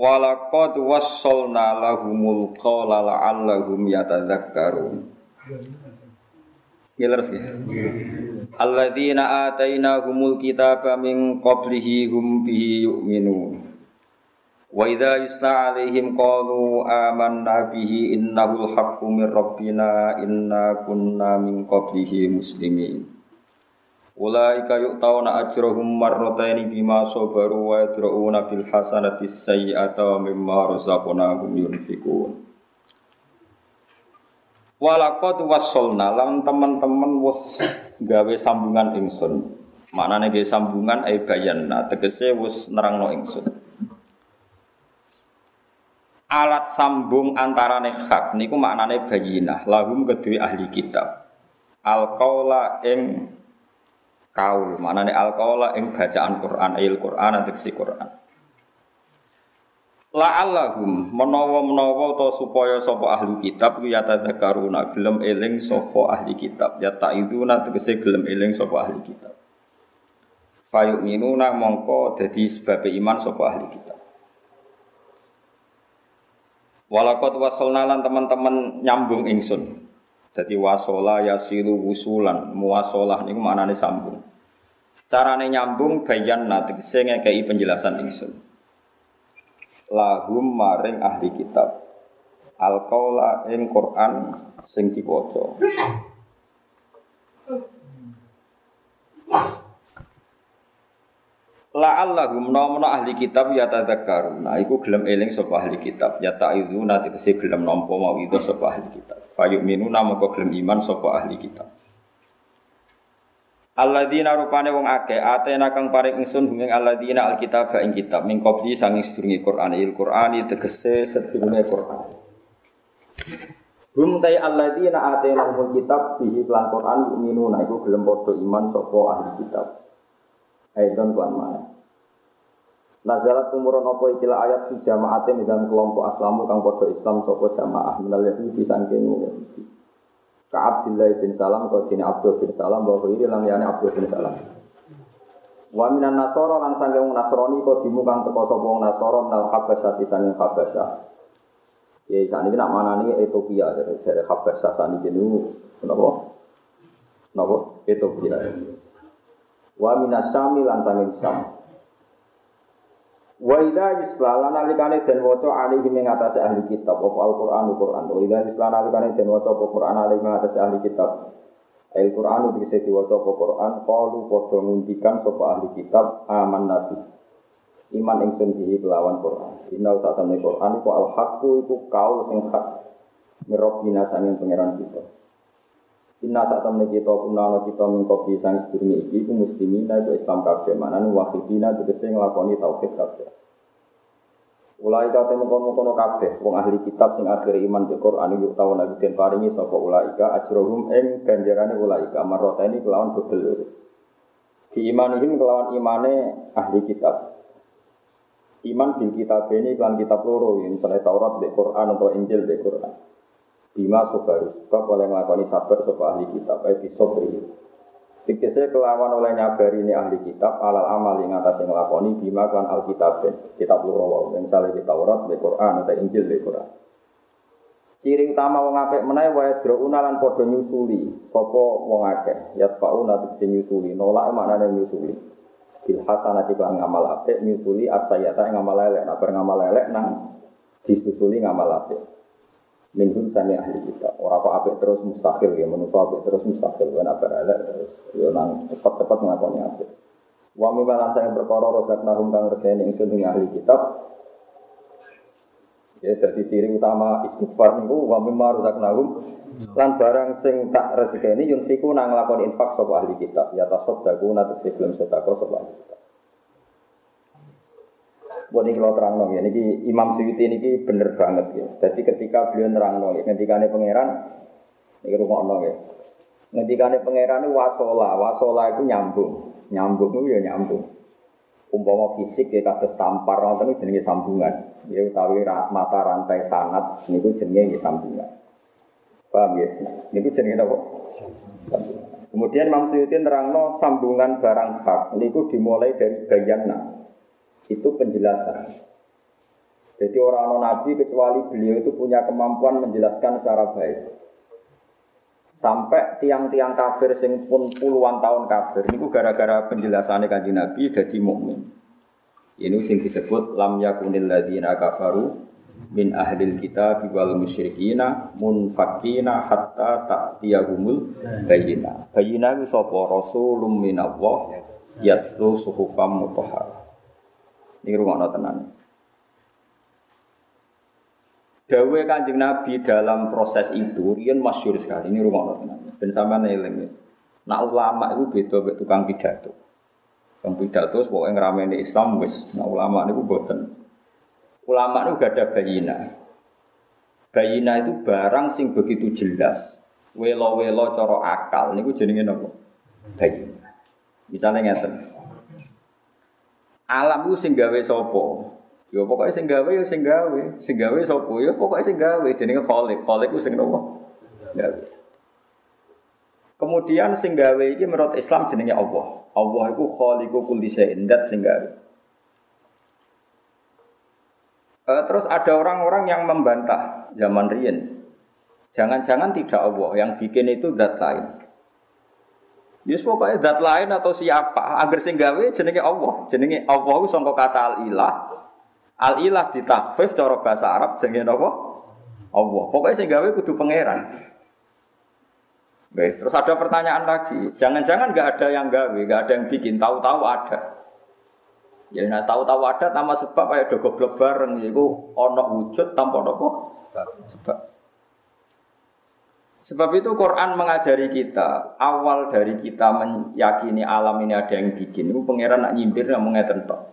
Walaqad wassalna lahumul qawla la'allahum yatadzakkarun. Gilers ya. Alladzina atainahumul kitaba min qablihi hum bihi yu'minun. Wa idza yusla alaihim qalu amanna bihi innahul haqqu min rabbina inna kunna min qablihi muslimin. Ulaika yu'tauna ajrahum marrataini bima sabaru wa yadra'una bil hasanati sayyi'ata wa mimma razaqnahum yunfikun. Walaqad wassalna lan teman-teman wis gawe sambungan ingsun. Maknane gawe sambungan ai bayanna tegese wis nerangno ingsun. Alat sambung antarane hak niku maknane bayinah lahum kedue ahli kitab. Al qaula ing kaul nih alkola ing bacaan Quran ayil Quran si Quran. La'allahum menawa-menawa to supaya sapa ahli kitab ku yatadzakaruna gelem eling sapa ahli kitab. Ya ta'iduna tegese gelem eling sapa ahli kitab. Fayu'minuna mongko dadi sebab iman sapa ahli kitab. Walakot wasolna lan teman-teman nyambung ingsun. Jadi wasola yasilu wusulan muwasolah niku maknane sambung. Carane nyambung bayan saya ngekei penjelasan ingsun. Lahum maring ahli kitab. Al qaula ing Quran sing diwaca. La'allahum nomno ahli kitab ya tadzakkaruna iku gelem eling sapa ahli kitab ya ta'iduna tegese gelem nampa mau itu sapa ahli kitab fayuk minuna moko gelem iman sapa ahli kitab Alladzina rupane wong akeh atena kang paring ingsun huming alladzina alkitab ing kitab min qabli sanging sedurunge Quran il Qur'ani tegese sedurunge Quran Hum tay alladzina atena humul kitab bihi lan Quran yu'minuna iku gelem padha iman sapa ahli kitab Aidon kelan mana. Nazalat umuron apa ikilah ayat fi jamaatin dalam kelompok aslamu kang podo Islam sopo jamaah minal Yahudi sangking Yahudi. Ka Abdullah bin Salam kau dini Abdul bin Salam bahwa ini lang yani Abdul bin Salam. Wa minan nasoro lan sangking nasroni kau dimu kang teko sapa nasoro minal habasyah sangking habasyah. Ya saat ini nak mana nih Ethiopia dari dari habasyah saat ini kenapa? Kenapa? Ethiopia. Wa minasami lan sanging Syam. Wa idza yusla lan alikane den waca alihi ing atase ahli kitab apa Al-Qur'an Al-Qur'an. Wa idza yusla alikane den waca apa Qur'an alihi ing atase ahli kitab. Al-Qur'an bisa diwaca apa Qur'an qalu padha ngundikan sapa ahli kitab aman nabi. Iman ingsun bihi kelawan Qur'an. Inna sak temne Qur'an iku al-haqqu iku kaul sing hak. Mirobina sanging pangeran kita. Inna saat temen kita punana kita mengkopi sang sedurunge iki ku muslimin itu Islam kabeh manane wahidina tegese nglakoni tauhid kabeh. Ulai kate mengkono-kono kabeh wong ahli kitab sing akhir iman be Quran yuk tau lagi den paringi sapa ulaika ajrohum ing ganjarane ulaika marota ini kelawan dobel Di imanihim kelawan imane ahli kitab. Iman bil kitab ini kelan kitab loro, misalnya Taurat, be Quran atau Injil be Quran. Bima sobaru sebab oleh ngelakoni sabar sopa ahli kitab Ebi sobri Tikisnya kelawan oleh nyabari ini ahli kitab Alal amal yang atas yang ngelakoni Bima kan alkitab Kitab lurawa Misalnya di Taurat, di Quran, atau Injil, di Quran. Ciri utama wong apik menawa wa yadruna lan padha nyusuli. Sapa wong akeh? Yatfauna tegese nyusuli. Nolak maknane nyusuli. Bil hasanati kan ngamal apik nyusuli asayata ngamal elek. Nak ngamal elek nang disusuli ngamal apik minhum sani ahli kita. Orang kok apik terus mustahil ya. Menurut apik terus mustahil. Kan apa ada terus yo nang cepat-cepat ngakoni apik. Wa mimalan saya perkara rosak nahum kang reseni ingsun ing ahli kitab. Ya jadi ciri utama istighfar niku wa mimma nahum lan barang sing tak rezekeni yunfiku nang lakoni infak sapa ahli kitab. Ya tasaddaku natek sebelum sedekah sapa ahli kitab Buat ini kalau terang ya, ini Imam Suyuti ini bener banget ya. Jadi ketika beliau terang ya, ketika ini pangeran, ini rumah ya. Ketika ini pangeran ini wasola, wasola itu nyambung, nyambung itu ya nyambung. Umpama fisik ya kados tampar, nonton itu jenenge sambungan. Ya utawi mata rantai sangat, ini jenenge sambungan. Paham ya? Ini jenenge apa? Kemudian Imam Suyuti nerangno sambungan barang hak. Ini dimulai dari bayana itu penjelasan. Jadi orang non nabi kecuali beliau itu punya kemampuan menjelaskan secara baik. Sampai tiang-tiang kafir sing pun puluhan tahun kafir ini gara-gara penjelasannya kanji Nabi jadi mukmin. Ini sing disebut lam yakunil ladina kafaru min ahlil kita wal musyrikina munfakina hatta ta'tiyahumul bayina. Bayina itu sapa rasulun minallah yatlu suhufam mutahharah. Ini rumah tenan. Dawe kanjeng Nabi dalam proses itu, rian masyur sekali. Ini rumah tenan. Ben sama neleng. Nak ulama itu beda beda tukang pidato. Tukang pidato pokoknya ngeramein Islam wis. Nak ulama itu boten. Ulama itu gak ada bayina. Bayina itu barang sing begitu jelas. Welo-welo coro akal. Ini jenenge apa? Bayina. Misalnya ngeten. Alam ku sing gawe sapa? Ya pokoke sing gawe ya sing gawe, sing gawe sapa? Ya pokoke sing gawe jenenge Khalik. Khalik ku sing nopo? Gawe. Kemudian sing gawe iki menurut Islam jenenge Allah. Allah iku khaliqu kulli syai'in, dat sing gawe. Uh, terus ada orang-orang yang membantah zaman Rien. Jangan-jangan tidak Allah, yang bikin itu zat lain. Yus pokoknya dat lain atau siapa agar sing gawe jenenge Allah. Jenenge Allah itu sangka kata al-ilah. Al-ilah ditakfif cara bahasa Arab jenenge apa? Allah. Pokoknya sing gawe kudu pangeran. Guys, terus ada pertanyaan lagi. Jangan-jangan nggak ada yang gawe, nggak ada yang bikin, tahu-tahu ada. Ya nah tahu-tahu ada nama sebab kayak do goblok bareng yaiku ono wujud tanpa apa? Sebab. Sebab itu Quran mengajari kita awal dari kita meyakini alam ini ada yang bikin. Itu pangeran nak nyimpir nak mengatakan tok.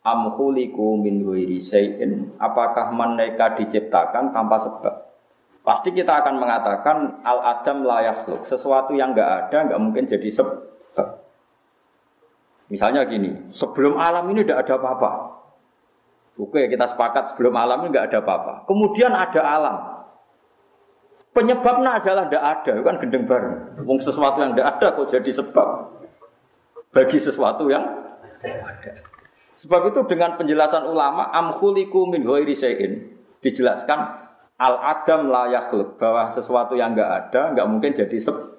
Am khuliqu min ghairi syai'in. Apakah mereka diciptakan tanpa sebab? Pasti kita akan mengatakan al adam layak yakhluq. Sesuatu yang enggak ada enggak mungkin jadi sebab. Misalnya gini, sebelum alam ini tidak ada apa-apa. Oke, kita sepakat sebelum alam ini enggak ada apa-apa. Kemudian ada alam. Penyebabnya adalah tidak ada, kan gendeng bareng. Wong sesuatu yang tidak ada kok jadi sebab bagi sesuatu yang ada. Sebab itu dengan penjelasan ulama amkhuliku min ghairi dijelaskan al adam la bahwa sesuatu yang enggak ada enggak mungkin jadi sebab.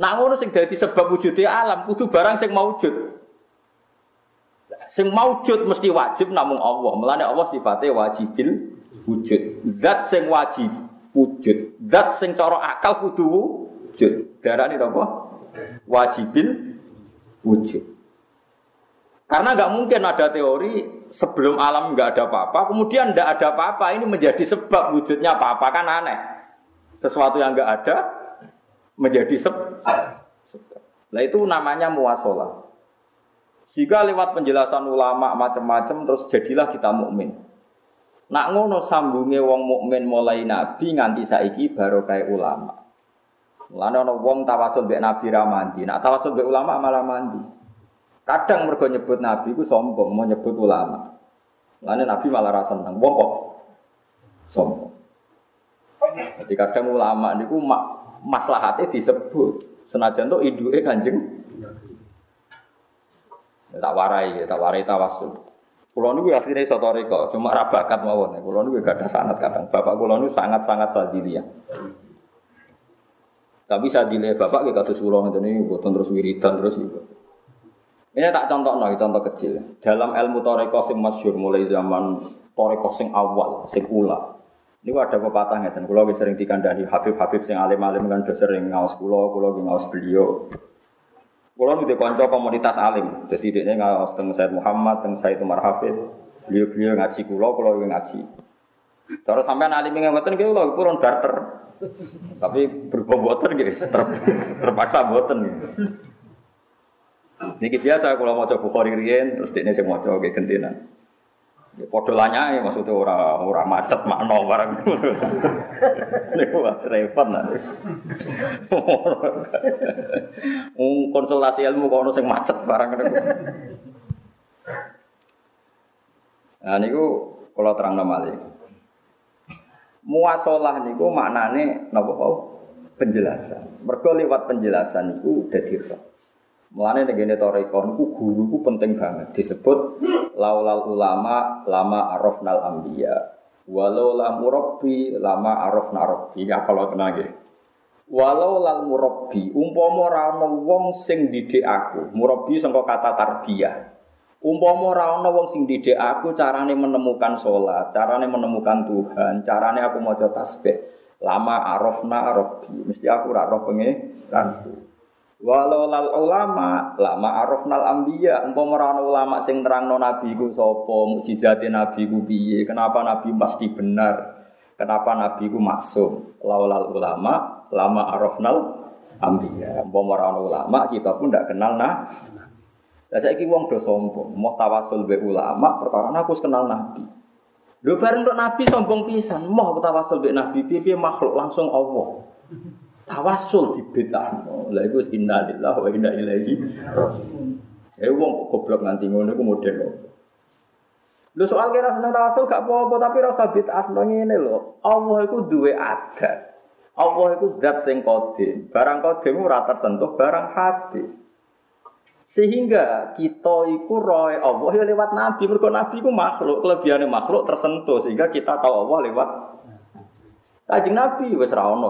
Nah ngono sing dadi sebab wujudnya alam kudu barang sing maujud. Sing maujud mesti wajib namun Allah. Melane Allah sifatnya wajibil wujud. Zat sing wajib wujud. Zat sing cara akal kudu wujud. Ini apa? Wajibil wujud. Karena nggak mungkin ada teori sebelum alam nggak ada apa-apa, kemudian nggak ada apa-apa ini menjadi sebab wujudnya apa-apa kan aneh. Sesuatu yang nggak ada menjadi sebab. Nah itu namanya muasola. Jika lewat penjelasan ulama macam-macam terus jadilah kita mukmin. Nak ngono sambunge wong mukmin mulai nabi nganti saiki kayak ulama. Mulane ana wong tawasul mbek nabi ra mandi, nak tawasul mbek ulama malah mandi. Kadang mergo nyebut nabi ku sombong, mau nyebut ulama. Mulane nabi malah ra seneng. Wong kok sombong. Jadi kadang ulama niku maslahatnya disebut senajan tuh iduke kanjeng tak warai tak warai tawasul Kulo niku akhirnya iso toriko, cuma ra bakat mawon. Kulo niku gak ada sanat kadang. Bapak kulo niku sangat-sangat ya. Tapi sadile bapak nggih kados kulo ngeten niku boten terus wiridan terus itu. Ini tak contoh no, contoh kecil. Dalam ilmu toriko sing masyur mulai zaman toriko sing awal, sing ula. Ini ada pepatah ngeten. Kulo sering dikandani Habib-habib sing alim-alim kan do sering ngaos kulo, kulo ngaos beliau. Kulo nu kanca komunitas alim. Jadi dia ngawas teng Said Muhammad, teng Said Umar Hafid. Beliau-beliau ngaji kulo, kulo yang ngaji. Terus sampean alim yang ngoten nggih kulo purun barter. Tapi berbobotan gitu, ter, terpaksa boten. Niki biasa kalau mau coba Bukhari riyen terus dia sing maca kayak gentenan. Ya maksudnya ora ora macet makno barang. Niku wis repot nah. Wong konsultasi ilmu kok ono macet barang niku. Nah niku kula terangno malih. Muasalah niku maknane napa penjelasan. Mergo lewat penjelasan niku dadi roh. Mulane nek ngene toreko niku guru niku penting banget disebut laulal ulama lama arafnal anbiya. Walau lam murabbi lama arafna rabbi. Ya kalau tenang nggih. Walau lal murabbi umpama ora wong sing didik aku. Murabbi sangka kata tarbiyah. Umpama ora wong sing didik aku carane menemukan sholat, carane menemukan Tuhan, carane aku maca tasbih. Lama arafna rabbi. Mesti aku ora roh pengeranku. Walau lal ulama lama arafnal ambiya umpama ora ana ulama sing nerangno nabi ku sapa mukjizate nabi ku piye kenapa nabi pasti benar kenapa nabi ku maksum laulal ulama lama arafnal ambiya umpama ora ana ulama kita pun ndak kenal nah Lah saiki wong do sombong, mau tawasul be ulama perkara aku kenal nabi. Lho bareng nabi sombong pisan, mau tawasul be nabi piye makhluk langsung Allah. Tawasul di bedano. Lah iku innalillahi wa inna ilaihi raji'un. Eh wong goblok nganti ngono iku model Lho soal kira seneng tawasul gak apa-apa tapi rasa bid'ah ngene lho. Allah iku duwe adat. Allah iku zat sing kodim. Barang kodim ora tersentuh barang hadis. Sehingga kita iku roy Allah ya lewat nabi. Mergo nabi iku makhluk, kelebihannya makhluk tersentuh sehingga kita tahu Allah lewat Kanjeng Nabi wis ra ono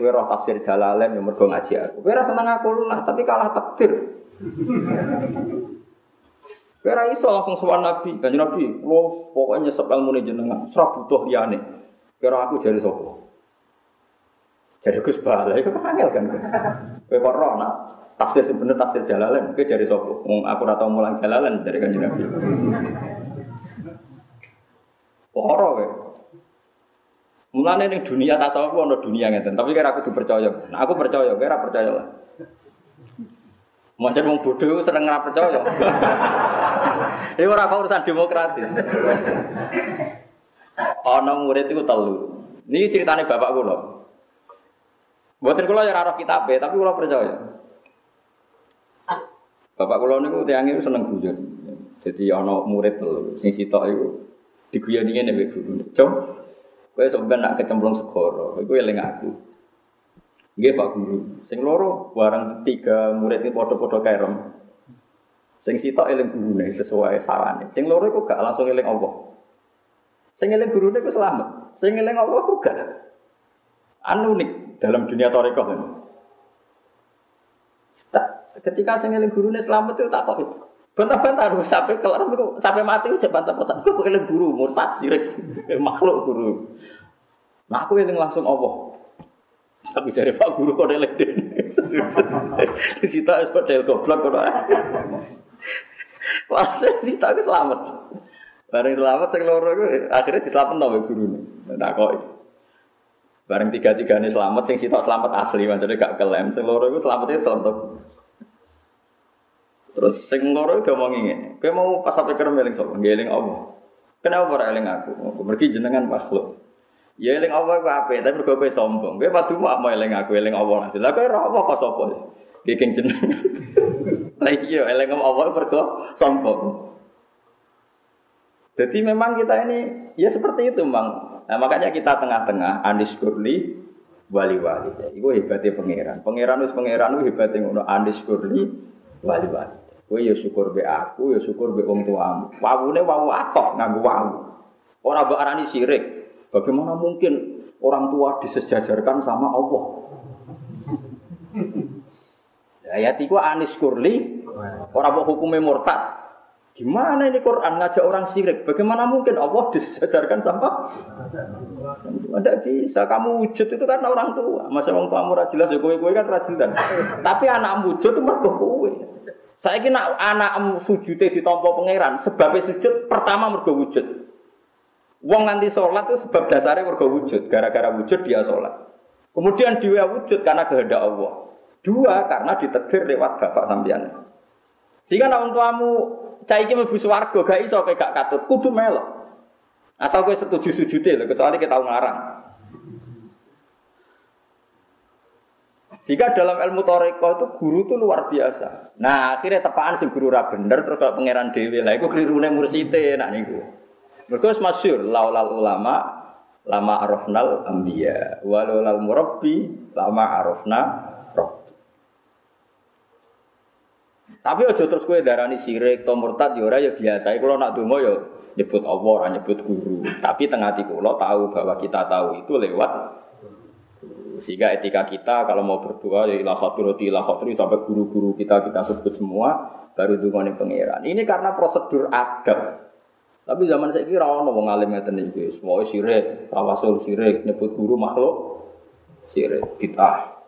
Kowe roh tafsir Jalalain yang mergo ngaji aku. Ora seneng aku lah, tapi kalah takdir. Kowe ora iso langsung sowan Nabi, kanjeng Nabi, lo pokoknya nyesep ilmu jenengan, ora butuh liyane. Kowe aku jare sapa? Jadi Gus Bala itu kan angel kan. Kok roh nak tafsir sebener tafsir Jalalain, kowe jare sapa? Wong aku ora tau mulang Jalalain dari kanjeng Nabi. Ora kowe. Mulane ning dunia tasawuf ono dunia ngeten, tapi kira aku dipercaya. Nah, aku percaya, kira percaya lah. Macam wong bodoh seneng ora percaya. Ini ora urusan demokratis. Ono murid itu telu. Ini ceritanya bapak kula. Buatin kula ya raro kitabe, tapi kula percaya. Bapak kula niku tiyang itu seneng guyon. Jadi ono murid telu, sing sitok iku diguyoni ngene mbek guru. Cung, Kowe sampean nak kecemplung segoro, iku eling aku. Nggih Pak Guru. Sing loro barang tiga murid ini padha-padha kerem. Sing sitok eling gurune sesuai sarane. Sing loro iku gak langsung eling Allah. Sing eling gurune iku selamat. Sing eling Allah iku gak. Anu unik dalam dunia tarekat. Ketika sing eling gurune selamat itu tak kok Bantah-bantah harus sampai kelar sampai mati udah bantah-bantah. Aku eling guru murtad sirik makhluk guru. Nah aku eling langsung Allah. Tapi dari Pak Guru kok eling Di situ es del goblok kok. Walhasil situ aku selamat. Bareng selamat sing loro iku akhirnya diselametno mbek gurune. Nah kok Bareng tiga-tiga ini selamat, sing sitok selamat asli, maksudnya gak kelem. Sing loro itu selamatnya selamat Terus sing loro udah mau ngene. Kowe mau pas sampai kerem eling sapa? Ngeling Allah. Kenapa ora eling aku? Mergi jenengan makhluk. Ya eling Allah ku apik, tapi mergo kowe sombong. Kowe padu mau eling aku, eling Allah. Lah kowe ora apa kok sapa? Kiking jenengan. Lah iya eling Allah mergo sombong. Jadi memang kita ini ya seperti itu, Bang. Nah, makanya kita tengah-tengah Anis Kurli wali wali. Iku hebatnya pangeran. Pangeran wis pangeran hebatnya ngono Anis Kurli wali wali. Kowe ya syukur be aku, ya syukur be wong tuamu. Wawune wawu atok nganggo wawu. Ora mbok arani sirik. Bagaimana mungkin orang tua disejajarkan sama Allah? Ayat itu anis kurli, orang mau hukumnya murtad. Gimana ini Quran ngajak orang sirik? Bagaimana mungkin Allah disejajarkan sama? Tidak bisa. Kamu wujud itu karena orang tua. Masa orang tua murah jelas ya kowe kowe kan jelas. Tapi anak wujud itu mergo kowe. Saya kira anak sujud di tompo pangeran, sebabnya sujud pertama mergo wujud. Wong nanti sholat itu sebab dasarnya mergo wujud, gara-gara wujud dia sholat. Kemudian dia wujud karena kehendak Allah. Dua karena ditegur lewat bapak sambian. Sehingga nak tuamu cah iki mlebu swarga gak iso kowe gak katut, kudu melok. Asal kowe setuju sujute lho, kecuali kita ngarang. Jika dalam ilmu toreko itu guru itu luar biasa. Nah akhirnya tepaan si guru ra bener terus kalau pangeran dewi lah, itu keliru nih mursite nak niku. Mereka masyur laulal ulama lama arafnal ambia walulal murabbi lama arafna Tapi aja terus kowe darani sirik to murtad ya ora ya biasa. Kalau nak donga ya nyebut Allah, ora nyebut guru. Tapi tengah hati kula tahu bahwa kita tahu itu lewat sehingga etika kita kalau mau berdoa ya ilah roti ilah sampai guru-guru kita kita sebut semua baru dungane pangeran. Ini karena prosedur adab. Tapi zaman saya kira orang mau ngalim ngeten iki, semua sirik, tawasul sirik, nyebut guru makhluk sirik, kita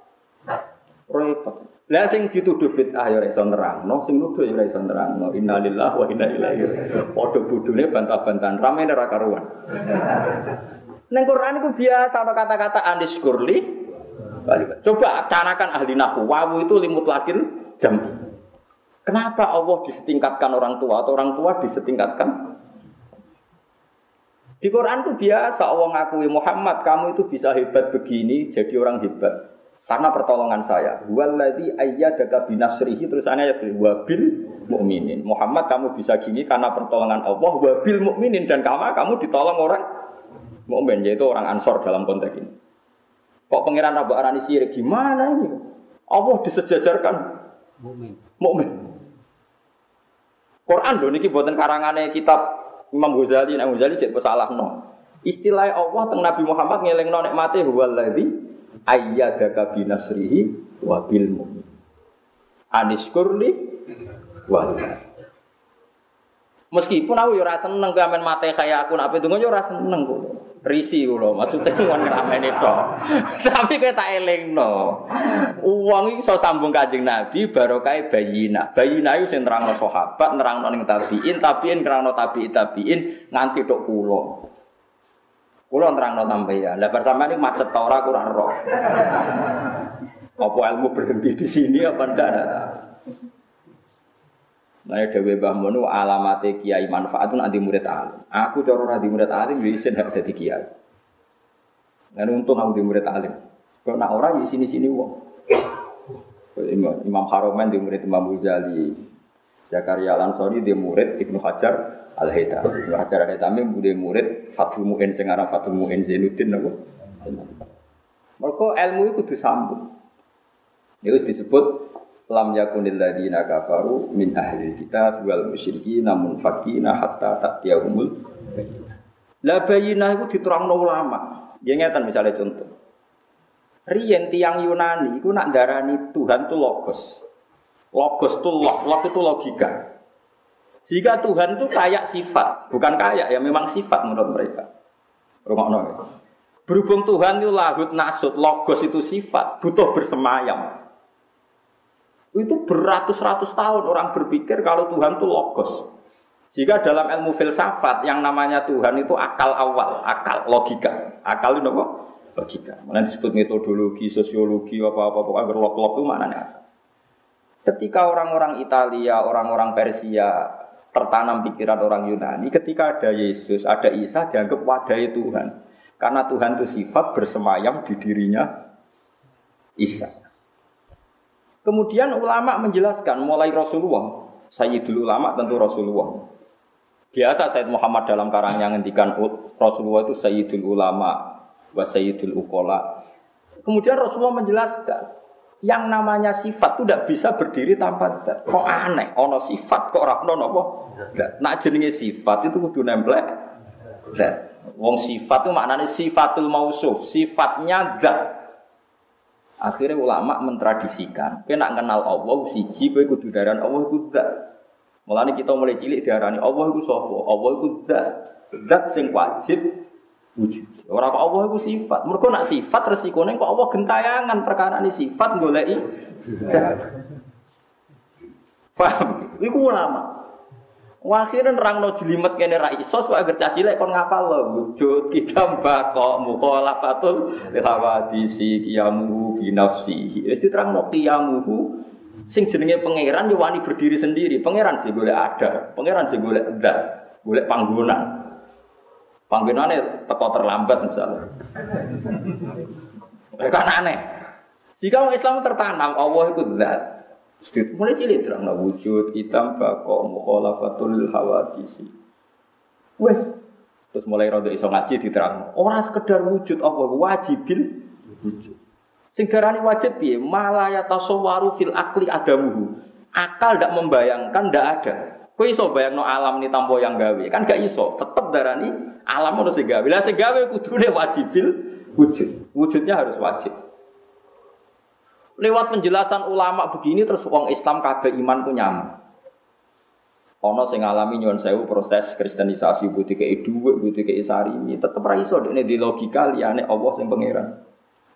repot. Lah sing dituduh bid'ah ya ora iso nerangno, sing nuduh ya ora iso nerangno. Innalillahi wa inna ilaihi raji'un. Padha bodhone bantah-bantahan, rame ora karuan. Neng Quran itu biasa ada kata-kata anis kurli. Coba canakan ahli nahu. Wawu itu limut lakin jam. Kenapa Allah disetingkatkan orang tua atau orang tua disetingkatkan? Di Quran itu biasa Allah ngakui Muhammad kamu itu bisa hebat begini jadi orang hebat. Karena pertolongan saya. Waladhi ayyadaka binasrihi terus ya wabil mukminin. Muhammad kamu bisa gini karena pertolongan Allah wabil mukminin dan kamu kamu ditolong orang mukmin yaitu orang ansor dalam konteks ini. Kok pangeran Rabu Arani sirik gimana ini? Allah disejajarkan mukmin. Mukmin. Quran loh niki buatan karangannya kitab Imam Ghazali, Imam Ghazali cek salah no. Istilah Allah tentang Nabi Muhammad ngeleng no nikmati huwaladzi ayyadaka binasrihi wa bil mu'min. Aniskurli wa Meskipun aku yo seneng kamen mate kaya aku nak pedungo yo ora seneng kok. Risi kula, maksudnya wong ngrameni tok. Tapi kowe tak elingno. Wong iki iso sambung Kanjeng Nabi barokah bayina. Bayina iku sing nerangno sahabat, nerangno ning tabiin, tabiin nerangno tabiin, tabiin nganti tok kula. Kulo sampai sampeyan. Lah bersama ini macet ta ora kurang roh. Apa ilmu berhenti di sini apa ndak ada? Nah, Dewi Mbah Mono alamate kiai manfaat nanti murid alim. Aku cara ora di murid alim ya isin hak jadi kiai. Dan untung aku di murid alim. Kalau nak orang di sini-sini wong. Imam, Imam Haromen di murid Imam Ghazali. Zakaria Lansori di murid Ibnu Hajar Al Haytham. Ibnu Hajar Al Haytham bude murid Fathul Muin sing aran Fathul Muin Zainuddin napa. Mergo ilmu iku kudu sambung. Ya wis disebut lam yakunil ladina kafaru min ahli kitab wal musyrikin namun fakina hatta ta'tiyahumul bayyinah. Lah bayyinah iku diterangno ulama. Ya ngeten misalnya contoh. Riyen tiang Yunani iku nak darani Tuhan tuh logos. Logos tuh log, log itu logika. Sehingga Tuhan itu kayak sifat, bukan kayak ya memang sifat menurut mereka. Rumah ya. Berhubung Tuhan itu lahut nasut, logos itu sifat, butuh bersemayam. Itu beratus-ratus tahun orang berpikir kalau Tuhan itu logos. Jika dalam ilmu filsafat yang namanya Tuhan itu akal awal, akal logika. Akal itu apa? Logika. Mana disebut metodologi, sosiologi, apa-apa, pokoknya berlog-log itu maknanya Ketika orang-orang Italia, orang-orang Persia, tertanam pikiran orang Yunani ketika ada Yesus, ada Isa dianggap wadai Tuhan. Karena Tuhan itu sifat bersemayam di dirinya Isa. Kemudian ulama menjelaskan mulai Rasulullah, Sayyidul ulama tentu Rasulullah. Biasa Sayyid Muhammad dalam karangnya ngendikan Rasulullah itu Sayyidul ulama wa Sayyidul ukola. Kemudian Rasulullah menjelaskan yang namanya sifat itu tidak bisa berdiri tanpa zat. Kok aneh? Ono sifat kok ora ono napa? Nak jenenge sifat itu kudu nempel zat. Wong sifat itu maknanya sifatul mausuf, sifatnya zat. Akhirnya ulama mentradisikan, kowe nak kenal Allah siji kowe kudu daran Allah iku zat. Mulane kita mulai cilik diarani Allah iku sapa? Allah iku zat. Zat sing wajib wujud. Orang kok Allah itu sifat. Mereka nak sifat resikone kok Allah gentayangan perkara ini sifat golei. Paham? Iku ulama. Wakhiran rang no jelimet kene ra iso sok agar cacilek kon ngapal lo wujud kita bako mukhalafatul lihawadisi kiyamuhu binafsihi. Wis diterangno kiyamuhu Sing jenenge pangeran yo wani berdiri sendiri. Pangeran sing golek ada, pangeran sing golek zat, golek panggonan. Panggonane teko terlambat misalnya. kan aneh. Jika orang Islam tertanam Allah itu zat. Sedikit mulai cilik terang wujud kita bako mukhalafatul hawadisi. Wes terus mulai rodo iso ngaji diterang. Orang sekedar wujud Allah wajibil wujud. Sing wajib piye? Malaya tasawwaru fil akli adamuhu. Akal ndak membayangkan ndak ada. Kowe iso bayangno alam ni tanpa yang gawe. Kan gak iso. Tetep darani alam harus sing gawe. Lah sing gawe kudune wajibil wujud. Wujudnya harus wajib. Lewat penjelasan ulama begini terus wong Islam kabeh iman ku nyaman. Ono sing ngalami nyuwun sewu proses kristenisasi butuh kei dhuwit, butuh kei sarimi, tetep ra iso dekne di logika liyane Allah sing pangeran.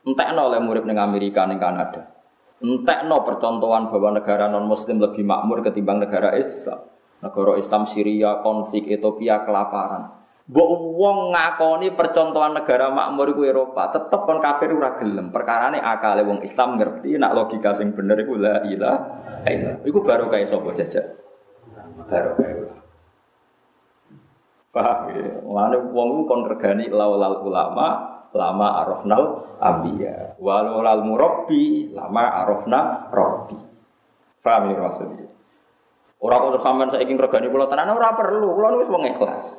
Entekno oleh murid ning Amerika ning Kanada. Entekno percontohan bahwa negara non muslim lebih makmur ketimbang negara Islam. Negara Islam Syria konflik Ethiopia kelaparan. Mbok wong ngakoni percontohan negara makmur iku Eropa, tetep kon kafir ora gelem. Perkarane akale wong Islam ngerti nak logika sing bener iku la ilaha illallah. Iku baru kaya sapa jajak. Baru kaya Paham ya? Mulane wong iku kon regani laulal ulama lama arafnal ambiya walau lal murabbi lama arafna rabbi paham ya maksudnya orang kalau sampean saya ingin regani pulau tenan ora perlu. Pulau wis wong ikhlas.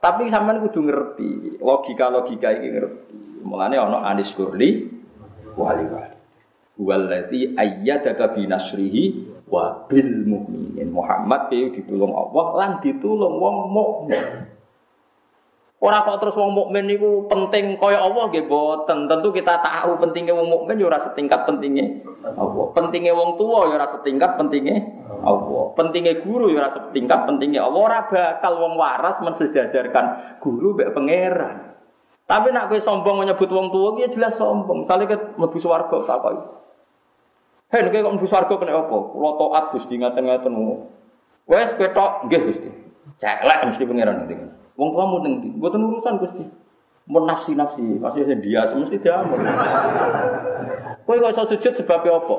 Tapi sampean kudu ngerti logika-logika ini ngerti. Mulane ana anis kurli wali wali walladzi ayyadaka binasrihi wa bil mukminin Muhammad ditulung Allah lan ditulung wong mukmin. Orang kok terus wong mukmin niku penting kaya Allah nggih boten. Tentu kita tahu pentingnya wong mukmin ya ora setingkat pentingnya Allah. Pentingnya wong tua ya ora setingkat pentingnya Allah. Pentingnya guru ya ora setingkat pentingnya Allah. Ora bakal wong waras mensejajarkan guru mbek pangeran. Tapi nak kowe sombong menyebut wong tua ya jelas sombong. Sale ke mlebu swarga tak kok. Hei, nek kok mlebu swarga kena apa? Kula taat Gusti ngaten-ngaten. Wes kowe tok nggih Gusti. Celek mesti pangeran ngerti. Wong tua mau nengdi, buatan urusan gusti. Mau nafsi nafsi, masih dia semesti dia. Kau kok iso sujud sebabnya apa?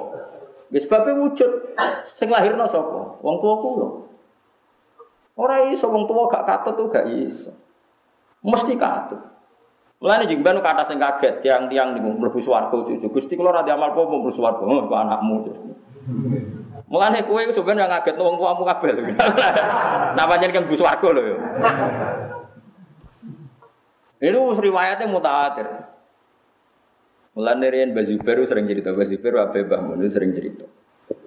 Ya sebabnya wujud. Sing lahirno sapa? Wong tua kulo. Ora iso wong tua gak katut tuh gak iso. Mesti katut. Mulane jeng ben kata sing kaget tiang-tiang niku mlebu swarga cucu. Gusti kula ora diamal apa mlebu swarga, kok anakmu. Mulane kowe sebenarnya ngaget wong tuamu kabeh. Nah pancen kan swarga lho. Ini riwayatnya mutawatir. Mulane riyen Bazubair sering cerita, Bazubair Abe Bahmun sering cerita.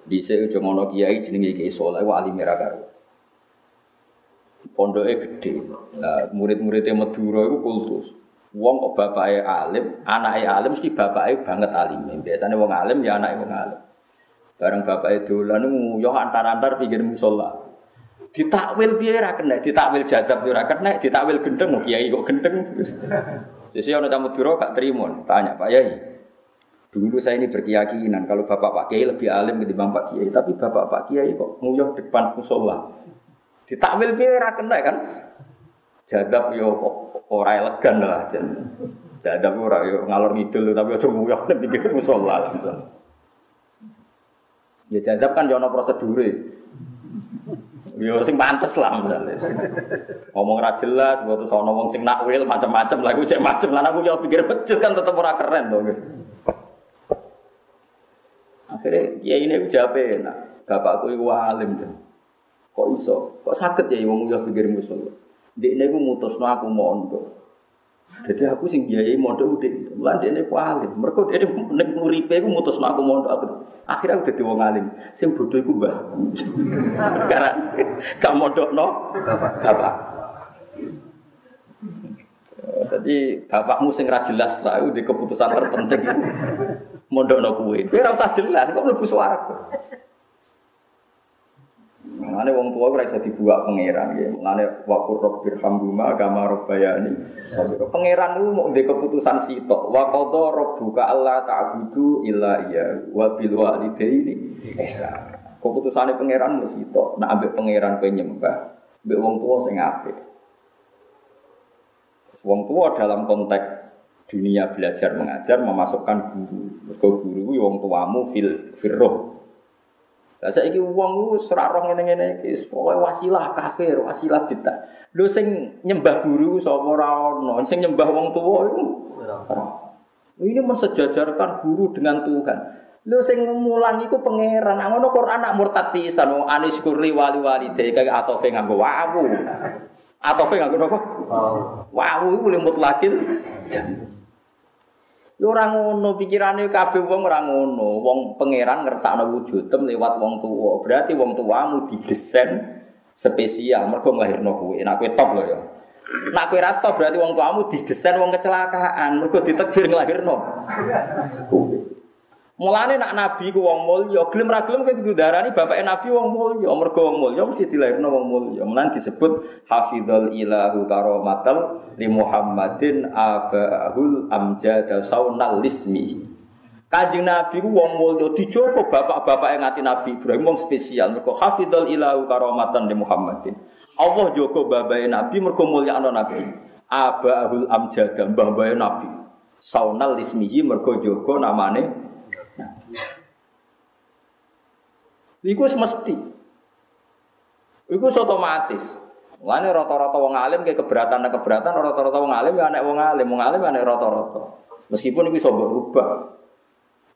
Di sini cuma ono kiai jenenge Kiai Soleh wali merah karo. Pondoknya gede. Nah, murid-muridnya Madura itu kultus. Wong kok bapaknya alim, anaknya alim mesti bapaknya banget alim. Biasanya wong alim ya anaknya wong alim. Bareng bapak itu lalu yo antar-antar pikir musola. Ditakwil piye ra kena, ditakwil jadab ora kena, ditakwil gendeng mau kiai kok gendeng. Jadi orang tamu biro gak terima, tanya Pak Yai. Dulu saya ini berkeyakinan kalau bapak Pak Kiai lebih alim ketimbang Pak Kiai, tapi bapak Pak Kiai kok nguyuh depan musola. Ditakwil ra kena kan? Jadab yo ora elegan lah Jadab ora yo ngalor ngidul tapi aja nguyuh pikir musola. Ya jadab kan jono prosedur Yo sing pantes lah misalnya. Ngomong ra jelas, buat sono wong sing nakwil macam-macam lagu cek macam lah aku yo pikir becet kan tetep ora keren to. Akhirnya ya ini jawab enak. Bapakku iku alim tuh. Kok iso? Kok sakit ya wong yo pikir musuh. Dek ini mutusno aku mondok. Jadi aku sing biayai mondok udah, mulan dia ini alim. Mereka dia ini nek nguripe aku mutus aku mondok aku. Akhirnya aku jadi wong alim. Sing bodoh aku mbah. Karena gak mondok no, bapak. Jadi bapakmu sing ra jelas lah, di keputusan terpenting. Mondok no kue. Kue usah jelas, kok lebih suara. Mulane wong tua ora iso dibuat pangeran ya. Mulane wa qur rabbir hamduma kama rabbayani. Pangeran itu mau ndek keputusan sitok. Wa qadha rabbuka alla ta'budu illa iya wa bil walidaini ihsan. Keputusane pangeran mesti sitok. Nek ambek pangeran kowe nyembah, ambek wong tua sing apik. Wong tua dalam konteks dunia belajar mengajar memasukkan guru. Mergo guru wong tuamu fil firroh Lah saiki wong ku ora roh ngene-ngene iki, pokoke wasilah kafir, wasilah bidah. Lho sing nyembah guru sapa ora ono, sing nyembah wong tuwa iku ora. Ini mensejajarkan guru dengan Tuhan. Lho sing mulang iku pangeran. Nang ngono Quran nak murtad pisan wong anis kurli wali wali de kaya atofe nganggo wawu. Atofe nganggo napa? Wawu iku mutlakin. Yo ora ngono pikirane kabeh wong ora ngono. Wong pangeran ngersakno wujudem lewat wong tuwa. Berarti wong tuamu didesain spesial mergo nglahirno kowe. Nek kowe top lho ya. Nek kowe ra top berarti wong tuamu didesain wong kecelakaan mergo ditakdir nglahirno. Mulane nak nabi ku wong mulya, gelem ra gelem kowe darani bapake nabi wong mulya, mergo wong mulya mesti dilahirno wong mulya. Mulane disebut hafizul ilahu karamatal li Muhammadin abahul amjad saunal lismi. Kanjeng Nabi ku wong mulya dijogo bapak-bapak yang ngati Nabi Ibrahim wong spesial mergo hafizul ilahu karamatan li Muhammadin. Allah jogo babae Nabi mergo mulyakno Nabi. Abahul amjad mbah Nabi. Saunal lismihi mergo jogo namane Iku mesti. Iku otomatis. Lane rata-rata wong alim kayak keberatan keberatan rata-rata wong alim ya anak wong alim, wong alim ya anak rata-rata. Meskipun itu bisa berubah.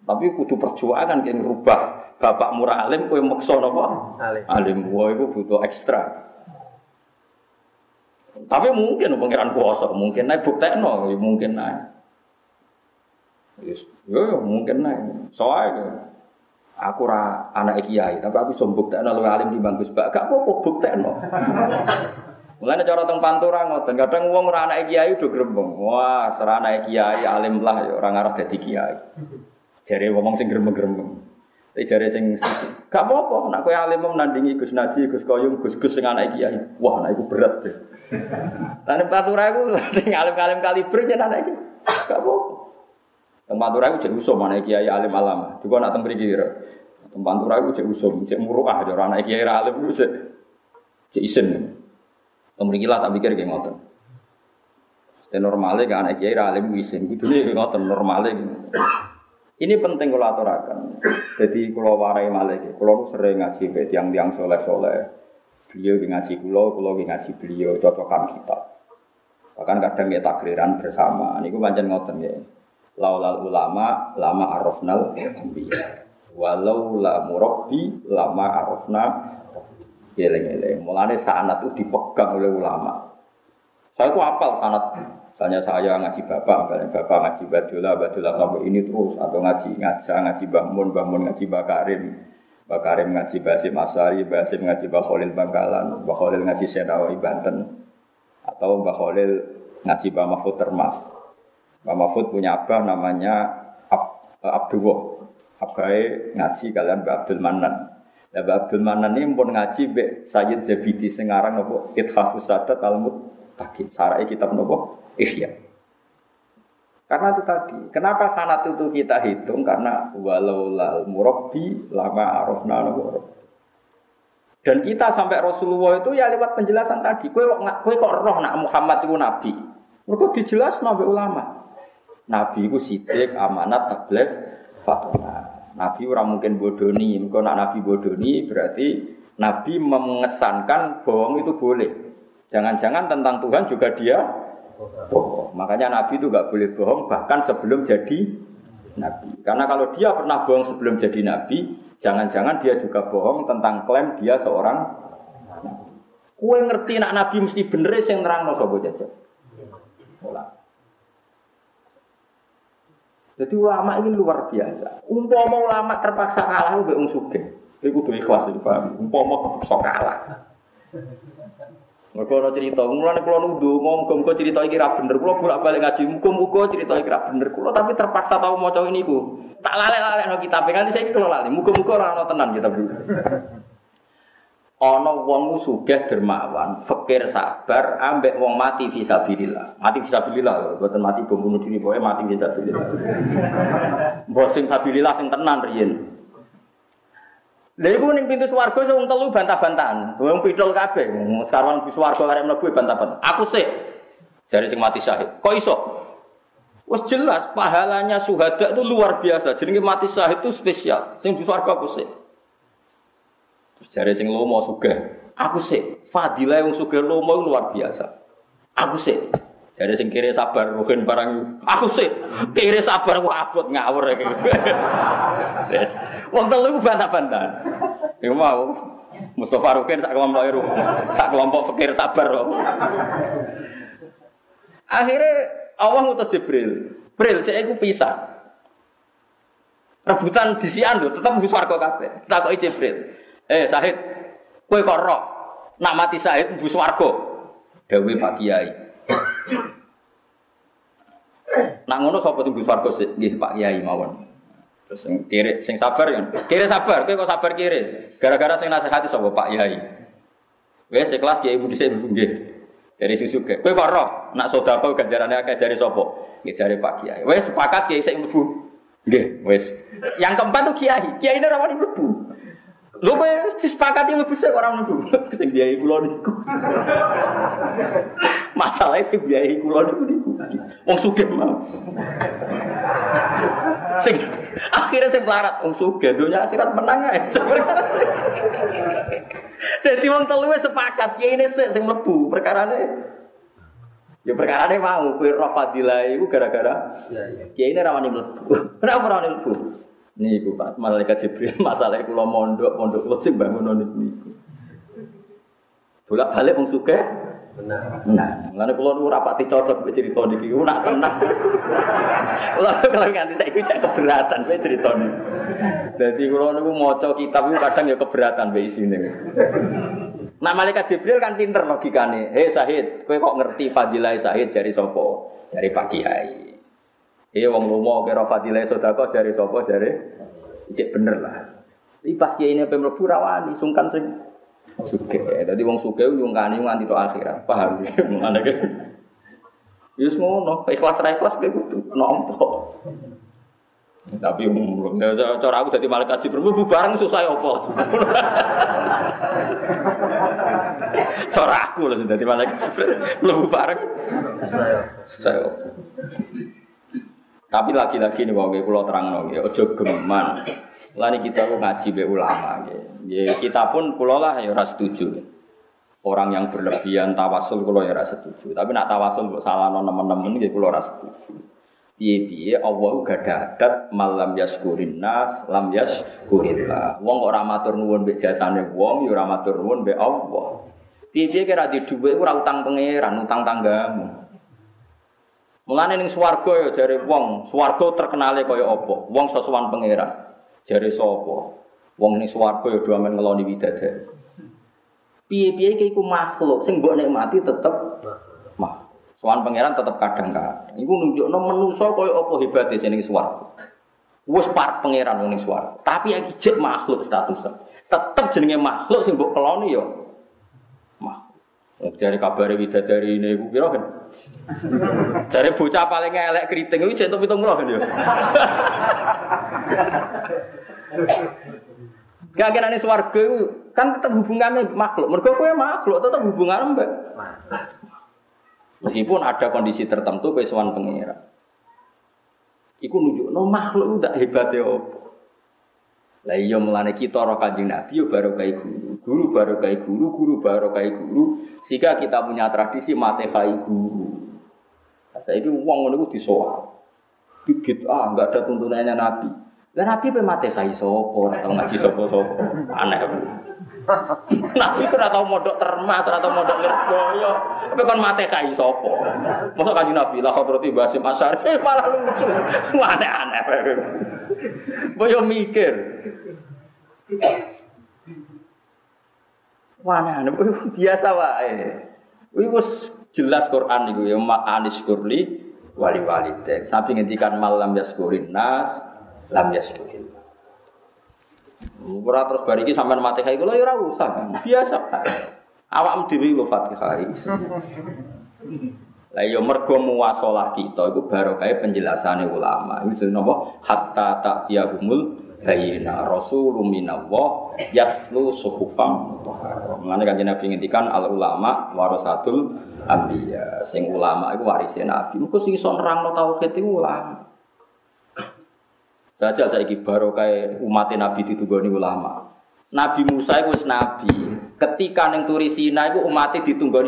Tapi kudu perjuangan yang rubah. Bapak murah alim kowe maksa napa? Alim. Alim wah iku butuh ekstra. Tapi mungkin pengiran kuasa, mungkin naik buktekno, ya mungkin naik. Yo, mungkin naik. Soalnya aku ra anak kiai, tapi aku sombuk tak lu alim di bangkus bak. Gak apa-apa buktekno. Mulane cara teng pantura ngoten, kadang wong ora anak kiai udah grembeng. Wah, serah anak kiai alim lah ya ora ngarah dadi kiai. Jare ngomong sing grembeng-grembeng. Tapi jare sing gak apa-apa, nek kowe alim menandingi Gus Naji, Gus Koyum, Gus-gus sing anak kiai. Wah, nek iku berat deh. Lan pantura iku sing alim-alim kaliber jeneng anak kiai. Gak apa-apa. Teng Pantura iku jek usum anak kiai alim alam. Juga nak teng mriki. Teng Pantura iku jek usum, jek muruah ya anak kiai alim iku jek jek isin. Teng mriki lah tak pikir kayak ngoten. Dan normalnya kan anak kiai alim isin. Kudune ngoten normalnya. Ini penting kalau aturakan. Jadi kalau warai malih, kalau sering ngaji be tiang-tiang soleh-soleh. Beliau ngaji kulo, kulo ngaji beliau, cocokan kita. Bahkan kadang ya takriran bersama. Ini gue pancen ngoten ya laulal ulama lama arafnal anbiya. Walau la murabbi lama arafna eleng-eleng mulane sanat itu dipegang oleh ulama. Saya itu apal sanat. Misalnya saya ngaji bapak misalnya bapak ngaji badullah badullah sampai ini terus. Atau ngaji ngaja ngaji bahmun bahmun ngaji bakarim bakarim ngaji basim asari basim ngaji bakholil bangkalan bakholil ngaji senawi banten atau bakholil ngaji bamafut termas Pak Mahfud punya abah namanya Ab, eh, Abdullah. Abai ngaji kalian Mbak Abdul Manan. Ya Mbak Abdul Manan ini pun ngaji Mbak Sayyid Zabidi sengarang nopo Ithafus Sadat Talmud Takin. Sarai kitab nopo Ihya. Karena itu tadi, kenapa sanat itu kita hitung? Karena walau lal murabbi lama arafna nopo dan kita sampai Rasulullah itu ya lewat penjelasan tadi. Kue kok kok roh nak Muhammad itu nabi. Mereka dijelas nabi ulama. Nabi itu sidik, amanat, tablet, fatwa. Nabi orang mungkin bodoni, kalau nak Nabi bodoni berarti Nabi mengesankan bohong itu boleh. Jangan-jangan tentang Tuhan juga dia bohong. Makanya Nabi itu gak boleh bohong bahkan sebelum jadi Nabi. Karena kalau dia pernah bohong sebelum jadi Nabi, jangan-jangan dia juga bohong tentang klaim dia seorang. Kue ngerti nak Nabi mesti bener yang terang no sobo jajah. Jadi ulama ini luar biasa. Umpama ulama terpaksa kalah mbek wong sugih. Iku kudu ikhlas iki paham. Umpama terpaksa kalah. Mereka ada cerita, mulai kalau nuduh, mau muka cerita ini rap bener, kalau bolak balik ngaji, muka cerita ini rap bener, kalau tapi terpaksa mau ini ku, tak lalek lalek no kita, nanti saya kalau lalek, muka muka orang tenan kita Ono wong sugih dermawan, fakir sabar, ambek wong mati fisabilillah. Mati fisabilillah, boten mati bom bunuh diri, pokoke mati fisabilillah. Mbok sing fisabilillah sing tenan riyen. Lha iku ning pintu swarga sing telu bantah-bantahan. Wong pidol kabeh. Sekarang pintu swarga arep mlebu bantah-bantahan. Aku sih jari sing mati syahid. Kok iso? Wes jelas pahalanya syuhada itu luar biasa. Jenenge mati syahid itu spesial. Sing di swarga aku sih. Jare sing lomo sugih. Aku sih, fadilah wong sugih lomo luar biasa. Aku sih. Jare sing kiri sabar rugen barang aku sih kiri sabar ku abot ngawur iki. Wong telu bantah-bantah. Iku mau Mustafa Rukin sak kelompok iru. Sak kelompok fakir sabar. Akhirnya Allah ngutus Jibril. Jibril cek iku pisah. Rebutan disian lho, tetep mbus warga kabeh. Takoki Jibril. Eh Sahid, kowe kok roh nak mati Sahid mbus warga. Dewi Pak Kiai. Nak ngono sapa sing mbus warga nggih Pak Kiai mawon. Terus sing kiri sing sabar kan. Kiri sabar, kowe kok sabar kiri. Gara-gara sing nasihati sapa Pak Kiai. Wes kelas Kiai Budi sik nggih. Dari susu ke. Kowe kok roh nak sedekah ganjarane akeh jari sapa? Nggih jari Pak Kiai. Wes sepakat Kiai sik mlebu. Nggih, wes. Yang keempat tuh Kiai. Kiai ini rawani mlebu. Lho kowe disepakati mlebu sik ora mlebu. Sing biayai kula niku. Masalahnya sing biayai kula niku niku. Wong sugih mau. Sing akhirnya sing melarat wong sugih dunya akhirat menang ae. Dadi wong telu wis sepakat kiai ini sik sing mlebu perkarane Ya perkara ini mau, kue roh fadilah itu gara-gara Kiai ini rawani mlebu. Kenapa rawani mlebu? Nih ibu pak, malaikat Jibril masalah kulo mondok, mondok kulo sing bangun niku niku. Bolak balik wong suke. Benar. Nah, ngene kulo nu rapati cocok mbek cerita niki. Ku nak tenang. Kulo kalau nganti saiki cek keberatan mbek cerita niki. Dadi kulo niku maca kitab iku kadang ya keberatan mbek isine. Nah malaikat Jibril kan pinter logikane. Hei Sahid, kowe kok ngerti fadilah Sahid dari sopo? Dari Pak Kiai. Iya wong lomo kira fadilah sedekah jari sapa jari cek bener lah. Iki pas kiai ini pemlebu rawani sungkan sing suge. Dadi wong suge nyungkani nganti tok akhirat. Paham ya? Mulane ke. Yus ngono, ikhlas ra ikhlas kowe kudu nampa. Tapi ya, cara aku jadi malaikat Jibril bu bareng susah ya apa. cara aku loh jadi malaikat Jibril lebu bareng susah ya apa. Tapi lagi-lagi nih wong kula terang ya ojo geman. Lani kita ngaji be ulama ya. kita pun kula lah ya ora setuju. Orang yang berlebihan tawasul kula ya ora setuju. Tapi nak tawasul kok salah teman-teman ya kula ora setuju. Piye-piye Allah gak adat malam yaskurin nas lam yaskurillah. Wong ora matur nuwun mbek jasane wong ya ora matur nuwun mbek Allah. Piye-piye kira di dhuwit ora utang pangeran, utang tanggamu. Mulane ning swarga ya jare wong, swarga terkenale kaya apa? Wong sesuwan pangeran. Jare sapa? Wong ning swarga ya do amen ngeloni widadari. Piye-piye iki iku makhluk sing mbok nikmati tetep mah. Sowan pangeran tetep kadang-kadang. Iku nunjukno manusa kaya apa hebate sing ning swarga. Wis par pangeran wong ning swarga. Tapi iki jek makhluk statusnya. Tetep jenenge makhluk sing mbok keloni ya. Dari kabar widadari ini, gue kira kan. Dari bocah paling elek keriting itu centok pitung kan ya. Gak kena nih swarga kan tetap hubungannya makhluk. Mereka kue makhluk tetap hubungan mbak. Meskipun ada kondisi tertentu kesuan pengira. Iku nunjuk no makhluk udah hebat ya. Lah iya mulane kita ora Kanjeng Nabi yo baru kayak guru. Guru baru kayak guru, guru baru kayak guru. Sehingga kita punya tradisi mate kai guru. Saya ini uang ngono disoal. Bibit ah enggak ada tuntunannya Nabi. Lah Nabi pe mate kai sapa, ora tau ngaji sapa-sapa. Aneh. Nabi ora tau modok termas, ora tau modok lirboyo. Tapi kon mate kai sapa? Masa kanjeng Nabi lah hadrati Basim Asyari eh, malah lucu. Aneh-aneh. Boyo mikir. Nih biasa wae. Iku jelas Quran iku ya anis kurli wali wali tek. Sampai ngendikan malam yaskurin nas lam yaskurin. Ora terus bar iki sampean Fatihah iku lho ya ora usah. Biasa. Awakmu dhewe lho Fatihah. Lah iya, mergo muwasalah kita iku barokah penjelasane ulama. Iku jenenge napa? Hatta ta'tiyahumul bayina rasulun minallah yatlu suhufam mutahharah. Mulane kanjeng Nabi ngendikan al ulama warasatul anbiya. Sing ulama iku warise Nabi. Muga sing iso nerangno tauhid iku ulama. Saja saiki barokah umat Nabi ditunggoni ulama. Nabi Musa itu nabi. Ketika neng turi Sina itu umatnya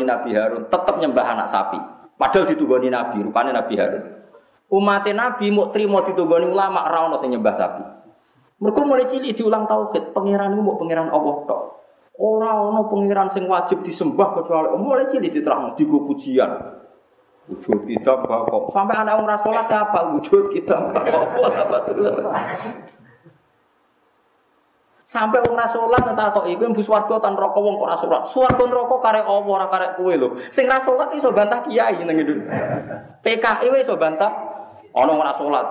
Nabi Harun, tetap nyembah anak sapi. Padahal ditunggoni Nabi, rupanya Nabi Harun. Umatnya Nabi mau terima ditunggoni ulama, rawon sing nyembah sapi. Mereka mulai cilik diulang tauhid, pangeran mau pangeran Allah tok. Orang ono pangeran sing wajib disembah kecuali mulai cilik diterang di pujian. Wujud kita kok sampai anak orang sholat apa wujud kita apa Sampai wong ra salat entar kok iku mbus warga tan rokok wong kok ora salat. Swarga neraka karek apa ora karek kowe. Sing ra salat iso bantah kiai nang ngene. PKI wis iso bantah ana ora salat.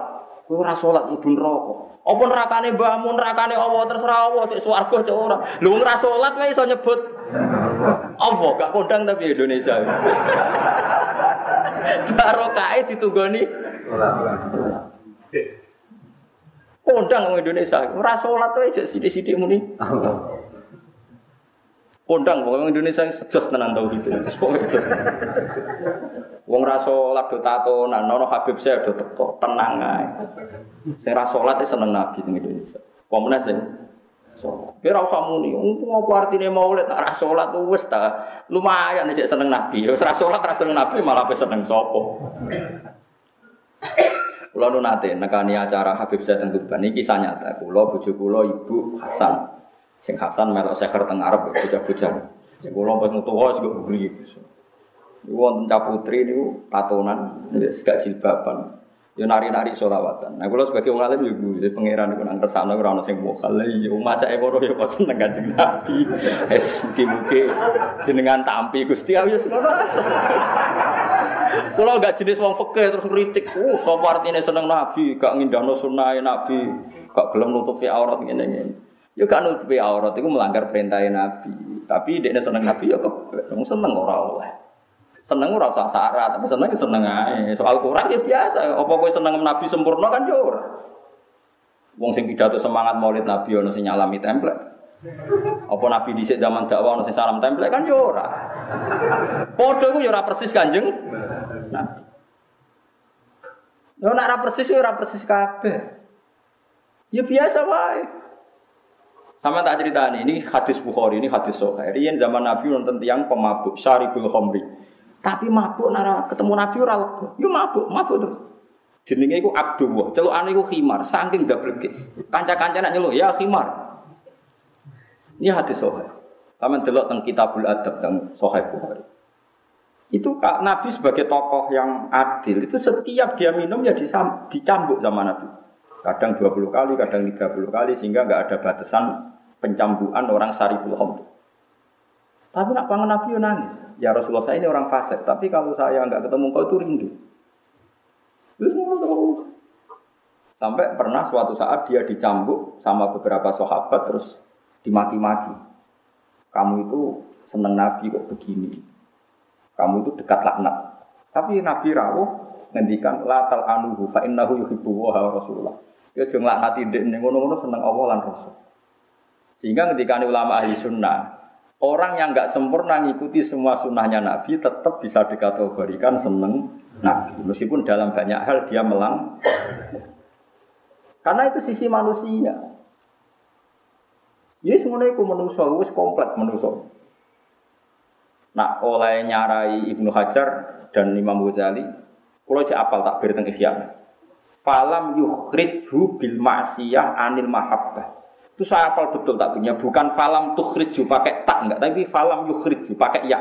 Kowe ora salat mlebu neraka. Apa nerakane mbahmu nerakane Allah terserah Allah cek swarga cek ora. Lho wong ra salat wae iso nyebut apa gak kondang tapi Indonesia. Barokahe ditunggoni. Kondang orang Indonesia, ora salat wae jek sithik-sithik muni. Kondang wong Indonesia sejos tenan tauhid. Wong ra salat do tatonan, nono Habib saya do teko, tenang ae. Sing ra salat seneng Nabi teng Indonesia. Pomene sing salat. Kira usah muni, ngopo artine maulid nek ra salat wis ta. Lumayan nek seneng Nabi. Wis ra salat ra seneng Nabi malah seneng sapa. Kulo nu nate nekani acara Habib Zaid teng Tuban iki kisah nyata. Kulo bojo kulo Ibu Hasan. Sing Hasan melok seker teng Arab bocah-bocah. Sing kulo pas tuwa sing buri. Iku wonten putri niku tatonan, wis gak jilbaban. Yo nari-nari solawatan. Nah, kalau sebagai wong alim yo gue pangeran iku nang kersane ora ono sing mokal. Yo macake ngono yo kok seneng Nabi. Es mugi-mugi jenengan tampi Gusti ya ngono. Kalau gak jenis wong fikih terus ngritik, oh sapa artine seneng Nabi, gak ngindahno sunah Nabi, gak gelem nutupi aurat ngene-ngene. Yo gak nutupi aurat iku melanggar perintah Nabi. Tapi dia seneng Nabi yo kebek, seneng ora oleh. Seneng ora usah syarat, tapi seneng ya seneng ae. Soal Quran ya biasa. Apa kowe seneng Nabi sempurna kan yo ora. Wong sing pidato semangat Maulid Nabi ono sing nyalami template. Apa Nabi dhisik zaman dakwah ono sing salam template kan yo ora. Padha ku yo ora persis Kanjeng Nabi. Yo nek ora persis yo ora persis kabeh. Ya biasa wae. Sama tak cerita ini, ini hadis Bukhari, ini hadis Sahih. Ini zaman Nabi nonton tiang pemabuk, syaribul khomri. Tapi mabuk nara ketemu Nabi ora lega. Yo mabuk, mabuk terus. Jenenge iku Abdullah. Celukane iku khimar, saking dableke. Kanca-kanca nak nyeluk, ya khimar. Ini hadis sahih. Sama delok teng Kitabul Adab teng Sahih Bukhari. Itu Kak Nabi sebagai tokoh yang adil itu setiap dia minum ya disam, dicambuk sama Nabi. Kadang 20 kali, kadang 30 kali sehingga nggak ada batasan pencambukan orang sariful khamr. Tapi nak pangan Nabi nangis. Ya Rasulullah saya ini orang fasik, tapi kalau saya nggak ketemu kau itu rindu. Sampai pernah suatu saat dia dicambuk sama beberapa sahabat terus dimaki-maki. Kamu itu seneng Nabi kok begini. Kamu itu dekat laknat. Tapi Nabi rawuh ngendikan latal anuhu fa innahu yuhibbu wa Rasulullah. Ya jangan laknati ndek ngono-ngono seneng Allah lan Rasul. Sehingga ketika ulama ahli sunnah Orang yang nggak sempurna ngikuti semua sunnahnya Nabi tetap bisa dikategorikan seneng Nabi. Meskipun dalam banyak hal dia melang. Karena itu sisi manusia. Ya semuanya itu manusia, itu komplek manusia. Nah, oleh nyarai Ibnu Hajar dan Imam Ghazali, kalau cek apal tak berteng Falam yukhridhu bil ma'siyah anil mahabbah. Itu saya apal betul tak punya. Bukan falam tukhriju pakai enggak, tapi falam yukhriju pakai ya.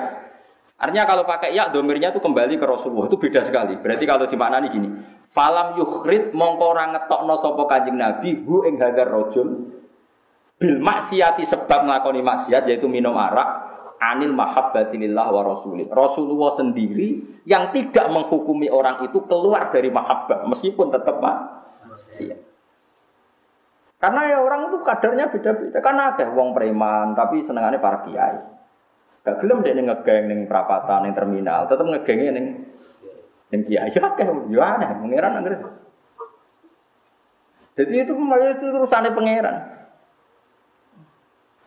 Artinya kalau pakai ya domirnya itu kembali ke Rasulullah itu beda sekali. Berarti kalau dimaknani gini, falam yukhrid mongko ora ngetokno sapa Kanjeng Nabi hu ing hadar rajul bil maksiati sebab nglakoni maksiat yaitu minum arak anil mahabbati lillah wa rasulih. Rasulullah sendiri yang tidak menghukumi orang itu keluar dari mahabbah meskipun tetap maksiat. Karena ya orang itu kadarnya beda-beda. Karena ada wong preman, tapi senengannya para kiai. Gak gelem dia ngegeng neng perapatan, neng terminal, tetap ngegengnya neng neng kiai. Ya kan, ya aneh, pangeran angger. Jadi itu itu urusannya pangeran.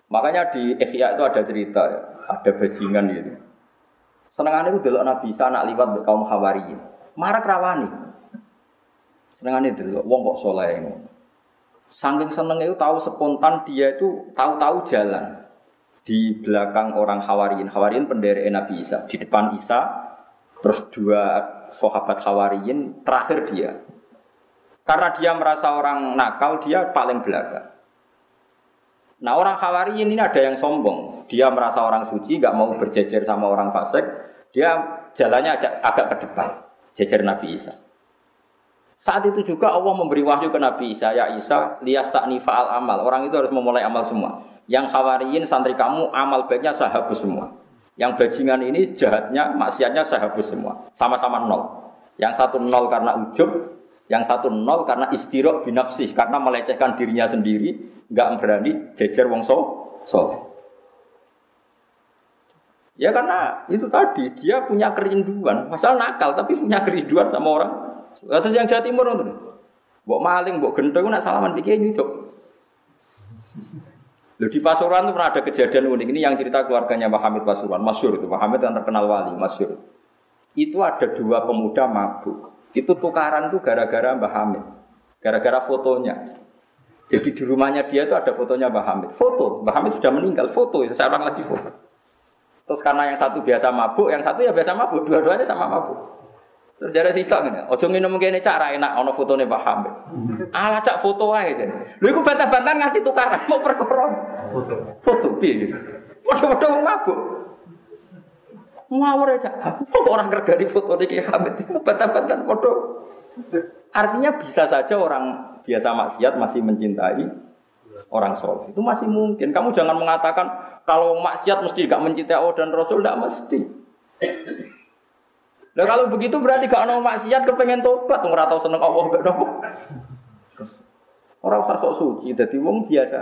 Makanya di Ikhya itu ada cerita, ya. ada bajingan gitu. Senengannya itu dulu Nabi Isa anak liwat kaum Hawari. Marak rawani. Senengannya dulu, wong kok soleh Saking seneng itu tahu spontan dia itu tahu-tahu jalan di belakang orang Hawariyin. Hawariyin pendiri Nabi Isa. Di depan Isa, terus dua sahabat Hawariyin, terakhir dia. Karena dia merasa orang nakal, dia paling belakang. Nah orang Hawariyin ini ada yang sombong. Dia merasa orang suci, gak mau berjejer sama orang fasik. Dia jalannya agak, agak ke depan, jejer Nabi Isa. Saat itu juga Allah memberi wahyu ke Nabi Isa, ya Isa, lias tak al amal. Orang itu harus memulai amal semua. Yang khawariin santri kamu amal baiknya sahabus semua. Yang bajingan ini jahatnya, maksiatnya sahabus semua. Sama-sama nol. Yang satu nol karena ujub, yang satu nol karena istirok binafsih. Karena melecehkan dirinya sendiri, nggak berani jejer wong so, so. Ya karena itu tadi, dia punya kerinduan. Masalah nakal, tapi punya kerinduan sama orang. Terus yang Jawa Timur, Mbok maling, mbok gendong, nak salaman pikir nyucuk. Loh, di Pasuruan itu pernah ada kejadian unik. Ini yang cerita keluarganya Pak Hamid Pasuruan. Masyur itu. Pak Hamid yang terkenal wali. Masyur. Itu ada dua pemuda mabuk. Itu tukaran tuh gara-gara Mbah Hamid. Gara-gara fotonya. Jadi di rumahnya dia itu ada fotonya Mbah Hamid. Foto. Mbah Hamid sudah meninggal. Foto. Sekarang lagi foto. Terus karena yang satu biasa mabuk, yang satu ya biasa mabuk. Dua-duanya sama mabuk. Terus jadi sitok ngene, ojo minum kene cak ra enak ana fotone Pak Hamid. Ala cak foto wae jane. Lha iku bantah-bantahan nganti tukaran mau perkara. Foto. Foto piye gitu. Foto-foto wong mabuk. Ngawur aja. Kok orang di foto iki Hamid bantah-bantahan foto. Artinya bisa saja orang biasa maksiat masih mencintai orang soleh. Itu masih mungkin. Kamu jangan mengatakan kalau maksiat mesti gak mencintai Allah dan Rasul, tidak mesti. Nah kalau begitu berarti gak ada maksiat kepengen tobat, nggak tahu seneng Allah gak nopo. Orang sok suci, jadi wong biasa.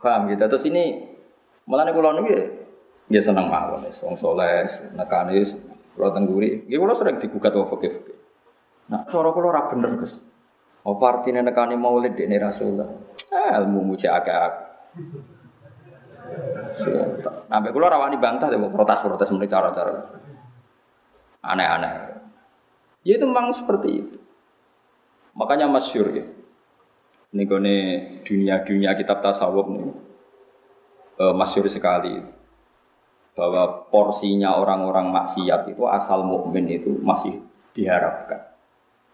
Paham gitu. Terus ini malah nih pulau nih dia seneng mawon, wong soleh, nekani, pulau tengguri. Dia pulau sering digugat wong fakir. Nah, cara pulau ora bener gus. Apa artinya nekani maulid ini Rasulullah? Eh, ilmu muja agak Sampai kulo rawani bantah deh protes-protes menurut cara-cara aneh-aneh. Ya itu memang seperti itu. Makanya masyur ya. Ini dunia-dunia kitab tasawuf nih e, masyur sekali bahwa porsinya orang-orang maksiat itu asal mukmin itu masih diharapkan.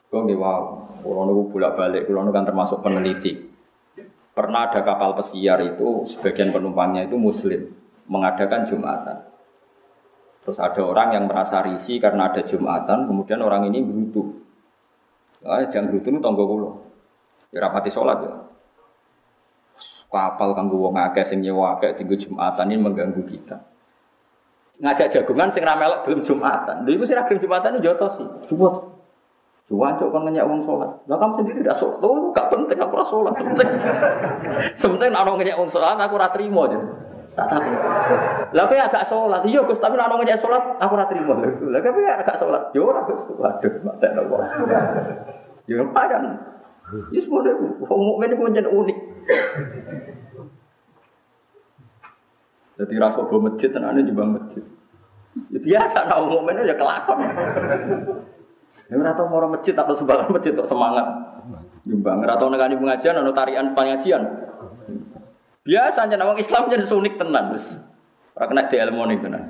Kau nggak wow, kalau bolak balik, kalau kan termasuk peneliti. Pernah ada kapal pesiar itu sebagian penumpangnya itu muslim mengadakan jumatan. Terus ada orang yang merasa risih karena ada jumatan, kemudian orang ini berutu. Ah, jangan berutu itu tonggo kulo. Ya rapati sholat ya. Kapal kanggo wong akeh sing nyewa akeh tinggu jumatan ini mengganggu kita. Ngajak jagungan sing ramelok belum jumatan. Lha iku sing jumatan jotosi. Coba Cuancuk kan nanya uang sholat. Lah kamu sendiri tidak sholat. Oh, gak penting aku ora sholat. Penting. Sementing orang nanya uang sholat aku ora trimo aja. Tak tahu. Lah kowe agak sholat. Iya Gus, tapi orang nanya sholat aku ora trimo. Lah kowe agak sholat. Yo ora Gus. Waduh, mate nopo. Yo. Ya semua deh, wong mukmin itu menjadi unik. Jadi rasa bawa masjid, tenane juga masjid. Ya biasa, nah mukmin ya kelakon. Ya ora tau mau masjid atau sumbangan masjid kok semangat. Nyumbang ora tau nekani pengajian ana tarian pengajian. Biasa aja wong Islam jadi sunik tenan wis. Ora kena di ilmu nih tenan.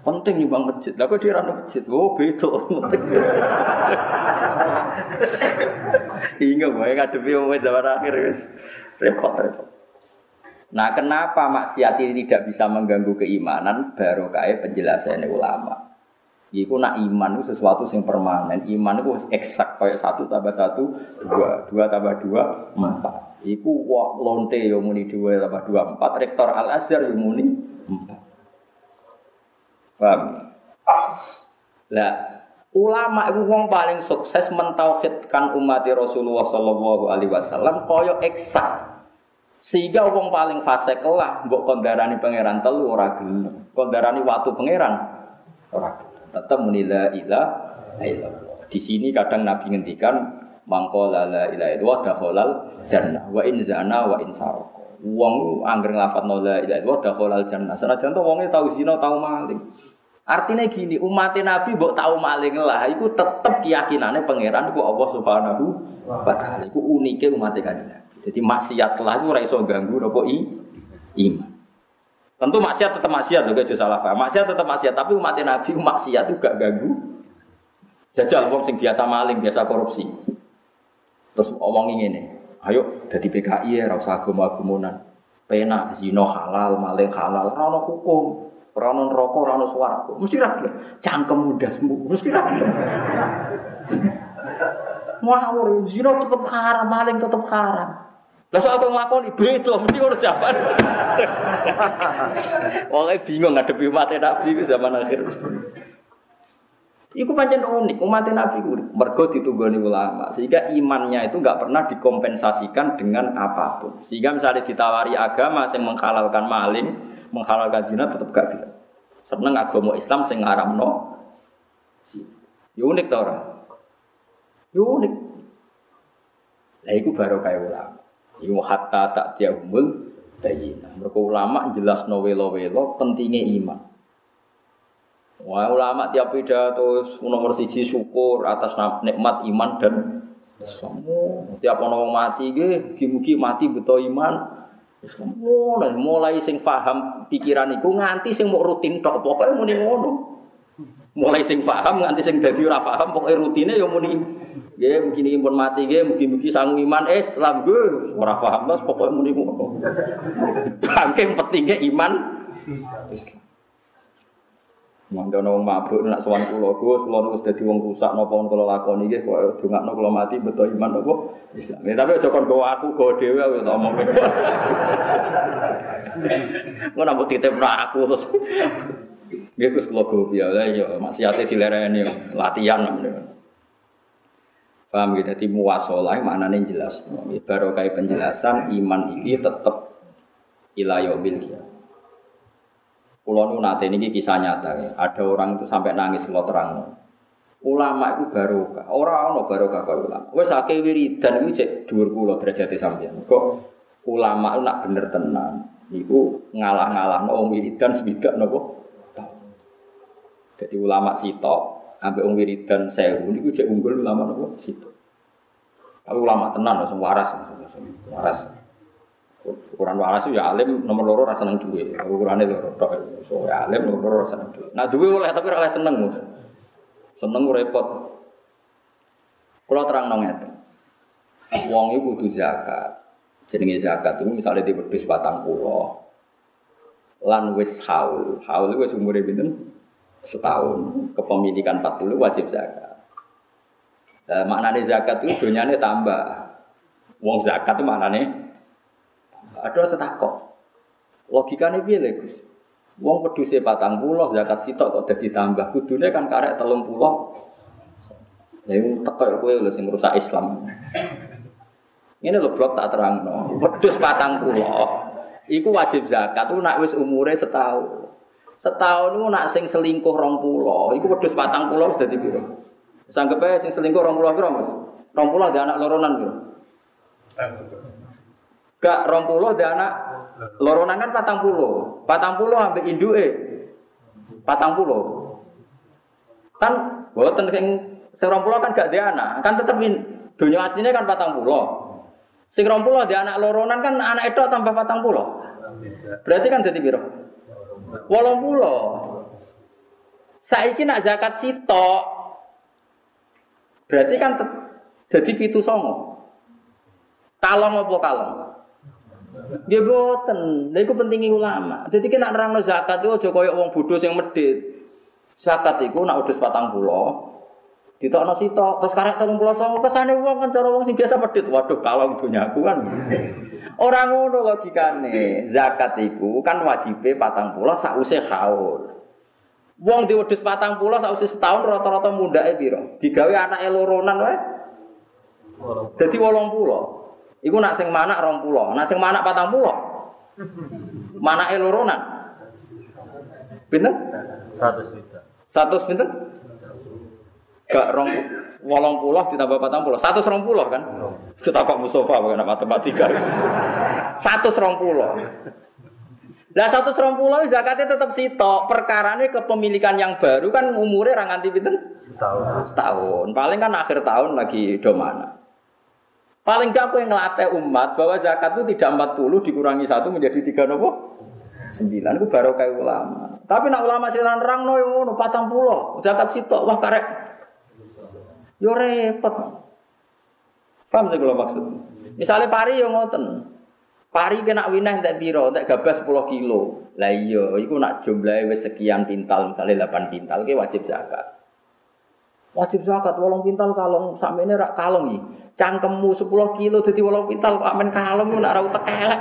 Penting nyumbang masjid. Lah kok dia masjid. Oh, beda. Hingga gue ngadepi umum zaman akhir wis repot repot. Nah, kenapa maksiat ini tidak bisa mengganggu keimanan? Baru kayak penjelasan ulama. Iku nak iman itu sesuatu yang permanen. Iman itu eksak kayak satu tambah satu dua, dua tambah dua empat. Iku wah lonte yang muni dua tambah dua empat. Rektor Al Azhar yang muni empat. Paham? Lah ulama itu wong paling sukses mentauhidkan umat Rasulullah Shallallahu Alaihi Wasallam koyo eksak sehingga wong paling fase kelah mbok kondarani pangeran telu ora gelem kondarani waktu pangeran ora gelem tetap menila ilah illallah. Di sini kadang Nabi ngendikan mangkola la ilaha illallah dakhalal jannah wa in zana wa in sarqa. Wong angger nglafat la ilaha illallah dakhalal jannah. Senajan to wonge tau zina tau maling. Artinya gini, umat Nabi mbok tahu maling lah, itu tetap keyakinannya pangeran itu Allah Subhanahu wa taala. Iku unike umat kanjeng Jadi maksiat lah itu ora iso ganggu nopo i iman. Tentu maksiat tetap maksiat loh, gak salah paham. Maksiat tetap maksiat, tapi umat Nabi maksiat itu gak ganggu. Jajal wong sing biasa maling, biasa korupsi. Terus omong ini, ayo jadi PKI ya, rasa agama-agumunan. Pena, zino halal, maling halal, rano hukum. Rano rokok, rano suaraku. Mesti rapi. Cangkem muda sembuh. Mesti rapi. Ngawur, zino tetap haram, maling tetap haram. Lah soal kok nglakoni beda mesti ora jawaban. Wong bingung ngadepi umat Nabi ku zaman akhir. Iku pancen unik, umat Nabi ku mergo ditunggoni ulama, sehingga imannya itu nggak pernah dikompensasikan dengan apa pun. Sehingga misalnya ditawari agama yang menghalalkan maling, menghalalkan zina tetap gak bilang. Seneng agama Islam sing ngaramno. Ya unik ta ora? Ya unik. Lah iku baru kayak ulama. Iku hatta tak tiahumul bayina. Mereka ulama jelas no welo-welo pentingnya iman. Wah ulama tiap pidato nomor siji syukur atas nikmat iman dan Islam. Tiap orang mati ge, mugi mati betul iman, Islam mulai mulai sing paham pikiran iku nganti sing mau rutin tok pokoke muni ngono. Mulai sing paham nganti sing dadi ora paham pokoke rutine ya muni nggih mungkin iki pun mati nggih mugi-mugi sangu iman Islam gue ora paham terus pokoke muni ngono. Bangke pentingnya iman Islam. Mangga wong mabuk nak sowan kula Gus, kula wis dadi wong rusak napa kula lakoni nggih kok dongakno kula mati beto iman apa Islam. Ya, tapi aja kon go aku go dhewe wis omong. Ngono mbok titipno aku terus. Nggih Gus kula go piye ya ya maksiate dilereni latihan. Paham gitu, jadi muwasolah maknanya jelas. Baru kayak penjelasan iman ini tetap ilayah bil Kulo nu nate ini kisah nyata ya. Ada orang itu sampai nangis kalau terang. Ulama itu barokah. Orang ono barokah kalau ulama. Wes akeh wiridan itu cek dhuwur kula derajat sampeyan. Kok ulama itu nak bener tenan. Iku ngalah-ngalah no wiridan sebidak nopo. Jadi ulama sitok sampai wong wiridan sewu niku cek unggul ulama nopo sitok. Tapi ulama tenan langsung waras, waras. Ukuran waras itu ya alim nomor loro rasa seneng duwe. Ukurane loro tok. So ya alim nomor loro rasa seneng duwe. Nah duwe oleh tapi ora seneng. Seneng repot. Kalau terang nong itu, uang itu kudu zakat. Jenenge zakat itu misalnya di wedhus batang pulau, lan wis haul. Haul wis umure pinten? Setahun. Kepemilikan 40 wajib zakat. Nah, maknanya zakat itu dunyanya tambah. Uang zakat itu maknanya ada setakok. Logikanya piye Gus? Wong peduse patang pulau zakat sitok kok dadi tambah. Kudune kan karek telung pulau. Ya teko kowe lho sing rusak Islam. Ini lho blok tak terang no. Pedus patang pulau. Iku wajib zakat tuh nak wis umure setahun. Setahun itu nak sing selingkuh rong pulau. Iku pedus patang pulau sudah piro? Sanggep ae sing selingkuh rong pulau piro Mas? Rong pulau ada anak loronan piro? Gak rong puluh dia anak loronan kan patang puluh, patang puluh sampai induk eh patang puluh. Kan buatan sing sing rong puluh kan gak dia anak, kan tetep dunia aslinya kan patang puluh. Sing rong puluh dia anak loronan kan anak itu tambah patang puluh. Berarti kan jadi biro. Wolong puluh. Saiki nak zakat sitok. Berarti kan jadi pitu songo. Kalong apa kalong? Dia boten. Lha iku pentingi ulama. Dadi kena nerangno zakat itu aja koyo wong bodho sing. Zakat iku nak wedhus 40 ditokno sitok terus karek 39 kesane wong kan cara wong sing biasa medhit. Waduh kalau aku kan. Ora ngono logikane. Zakat iku kan wajibe 40 sause haul. Wong wedhus 40 sause setahun rata-rata mundake piro? Digawe anake loronan wae. Dadi 80. Iku nak sing manak rong pulau, nak sing manak patang pulau. Mana eloronan? Pinten? Satu juta. Satu pinten? Gak rong wolong pulau ditambah patang pulau. Satu rong pulau kan? Kita kok Mustafa bukan matematika. Satu rong pulau. Lah satu pulau zakatnya tetap sitok. Perkarane kepemilikan yang baru kan umurnya orang anti pinten? Setahun. Setahun. Paling kan akhir tahun lagi do mana. Paling gak aku yang ngelatih umat bahwa zakat itu tidak 40 dikurangi satu menjadi tiga nopo? Sembilan itu baru kayak ulama. Tapi nak ulama sih rang no yang patang pulau zakat sitok wah karek. Yo repot. Paham sih kalau maksud? Misalnya pari yang ngoten. Pari kena winah tak biro, tak gabas 10 kilo. Lah iya, iku nak jumlahnya wis sekian pintal, misalnya 8 pintal, ke wajib zakat. Wajib zakat, wolong pintal kalong, sampai ini rak kalong iki cangkemmu 10 kilo jadi walau pintal kok amen kalem nak ra utek elek.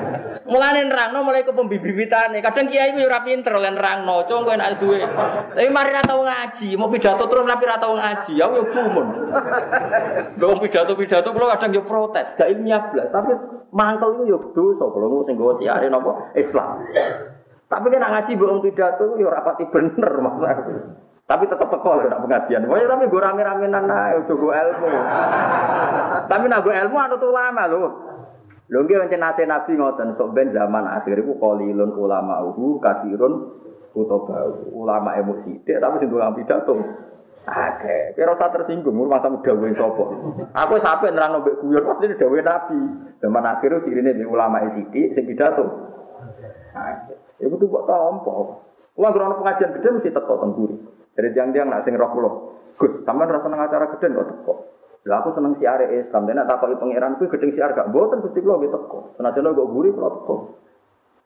Mulane nerangno mulai ke pembibitane. Kadang kiai ku yo ora pinter lan nerangno, cung kowe nek duwe. Tapi mari ra tau ngaji, mau pidato terus tapi ra tau ngaji, aku yo gumun. Wong pidato-pidato kula kadang yo protes, gak ilmiah blas, tapi mangkel iku yo dosa kula sing nggo siare napa Islam. Tapi kan ngaji mbok pidato yo ora pati bener masa. Tapi tetap teko lho nak pengajian. Pokoknya tapi gue rame-ramenan ae ojo gue ilmu. tapi nak gue ilmu anut ulama lho. Lho nggih pancen nase Nabi ngoten sok ben zaman akhir iku qalilun ulama uhu kasirun utobau. Ulama emosi sithik tapi sing tukang pidato. Oke, kira usah tersinggung, masa dawe sapa. Aku sampe nerangno mbek guyon pasti dawe Nabi. Zaman akhir cirine mbek ulama sithik sing pidato. Oke. Tuh kok tampa. Wah, grono pengajian gede mesti teko teng jadi tiang-tiang nak sing roh kula. Gus, sampean rasa nang acara gede kok teko. Lah aku seneng siare Islam, dene tak takoki pangeran kuwi gedeng siar gak mboten Gusti kula nggih teko. Senajan kok guri kula teko.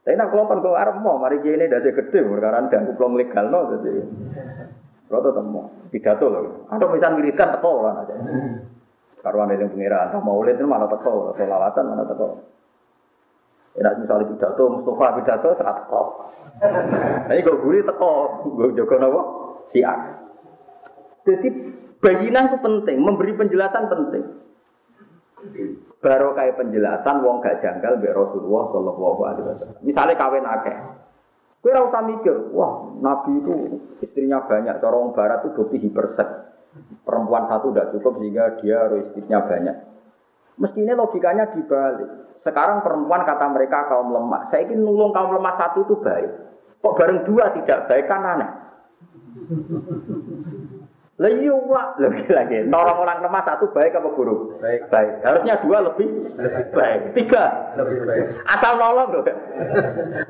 Tapi nak kula kan kok mau mari kene dase gede perkara ganggu plong legal no dadi. Kula tetep mau pidato lho. Atau misal wiridan teko ora aja. Karuan yang pangeran, tak mau lihat mana teko, selawatan mana teko. Enak misalnya pidato, Mustafa pidato serat teko. Ini gue guri teko, gue jaga nopo siar. Jadi bayinan itu penting, memberi penjelasan penting. Baru kayak penjelasan wong gak janggal be Rasulullah Shallallahu Alaihi Wasallam. Misalnya kawin akeh, Kue usah mikir, wah Nabi itu istrinya banyak, corong barat itu bukti hipersek. Perempuan satu tidak cukup sehingga dia harus istrinya banyak. Mestinya logikanya dibalik. Sekarang perempuan kata mereka kaum lemah. Saya ingin nulung kaum lemah satu itu baik. Kok bareng dua tidak baik kan aneh. Lah iya lagi lagi. Tolong orang lemah satu baik apa buruk? Baik. Baik. Harusnya dua lebih lebih baik. Tiga lebih baik. Asal nolong loh.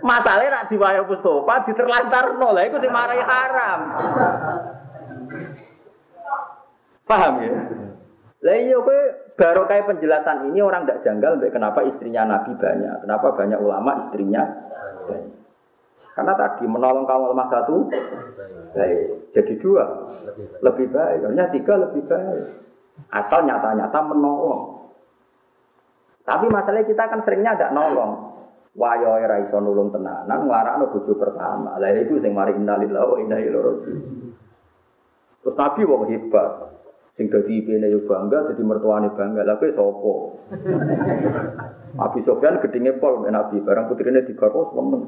Masalahnya nak diwayo Mustafa diterlantar nol. Itu sih marahi haram. Paham ya? Lah iya kowe baru kayak penjelasan ini orang tidak janggal kenapa istrinya Nabi banyak, kenapa banyak ulama istrinya banyak. Karena tadi menolong kaum lemah satu baik, jadi dua lebih baik, artinya tiga lebih baik. Asal nyata-nyata menolong. Tapi masalahnya kita kan seringnya ada nolong. Wayo era iso nulung tenanan nglarakno bojo pertama. Lah itu sing mari innalillahi wa inna ilaihi Terus Nabi wong hebat. Sing dadi ipine yo bangga, dadi mertuane bangga. Lah kowe sapa? Abi Sofyan gedenge pol Nabi, barang putrine digarwa seneng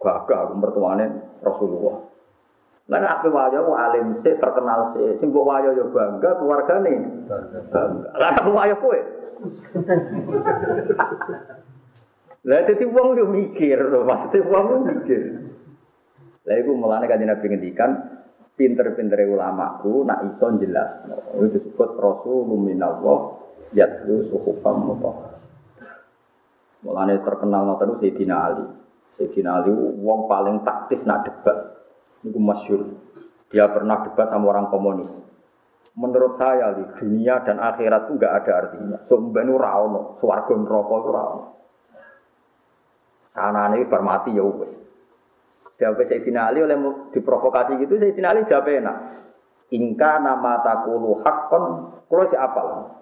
bangga aku mertuane Rasulullah. Lah nek ape wayo alim sik terkenal sik, sing mbok wayo ya bangga keluargane. Lah aku wayo kowe. Lah dadi wong yo mikir, maksudnya wong yo mikir. Lah iku mulane kanjeng Nabi ngendikan pinter-pintere ulamaku nak iso jelas. Itu disebut Rasulullah minallah yatlu suhufam mutahhar. Mulane terkenal ngoten Sayyidina Ali. Sayyidina Ali wong paling taktis nak debat. Niku masyhur. Dia pernah debat sama orang komunis. Menurut saya di dunia dan akhirat itu enggak ada artinya. Sumpah ora ono, swarga neraka ora ono. Sanane bar mati ya wis. Jawab Sayyidina Ali oleh diprovokasi gitu Sayyidina Ali jawab enak. Ingka nama takulu hakon, kalau si apal.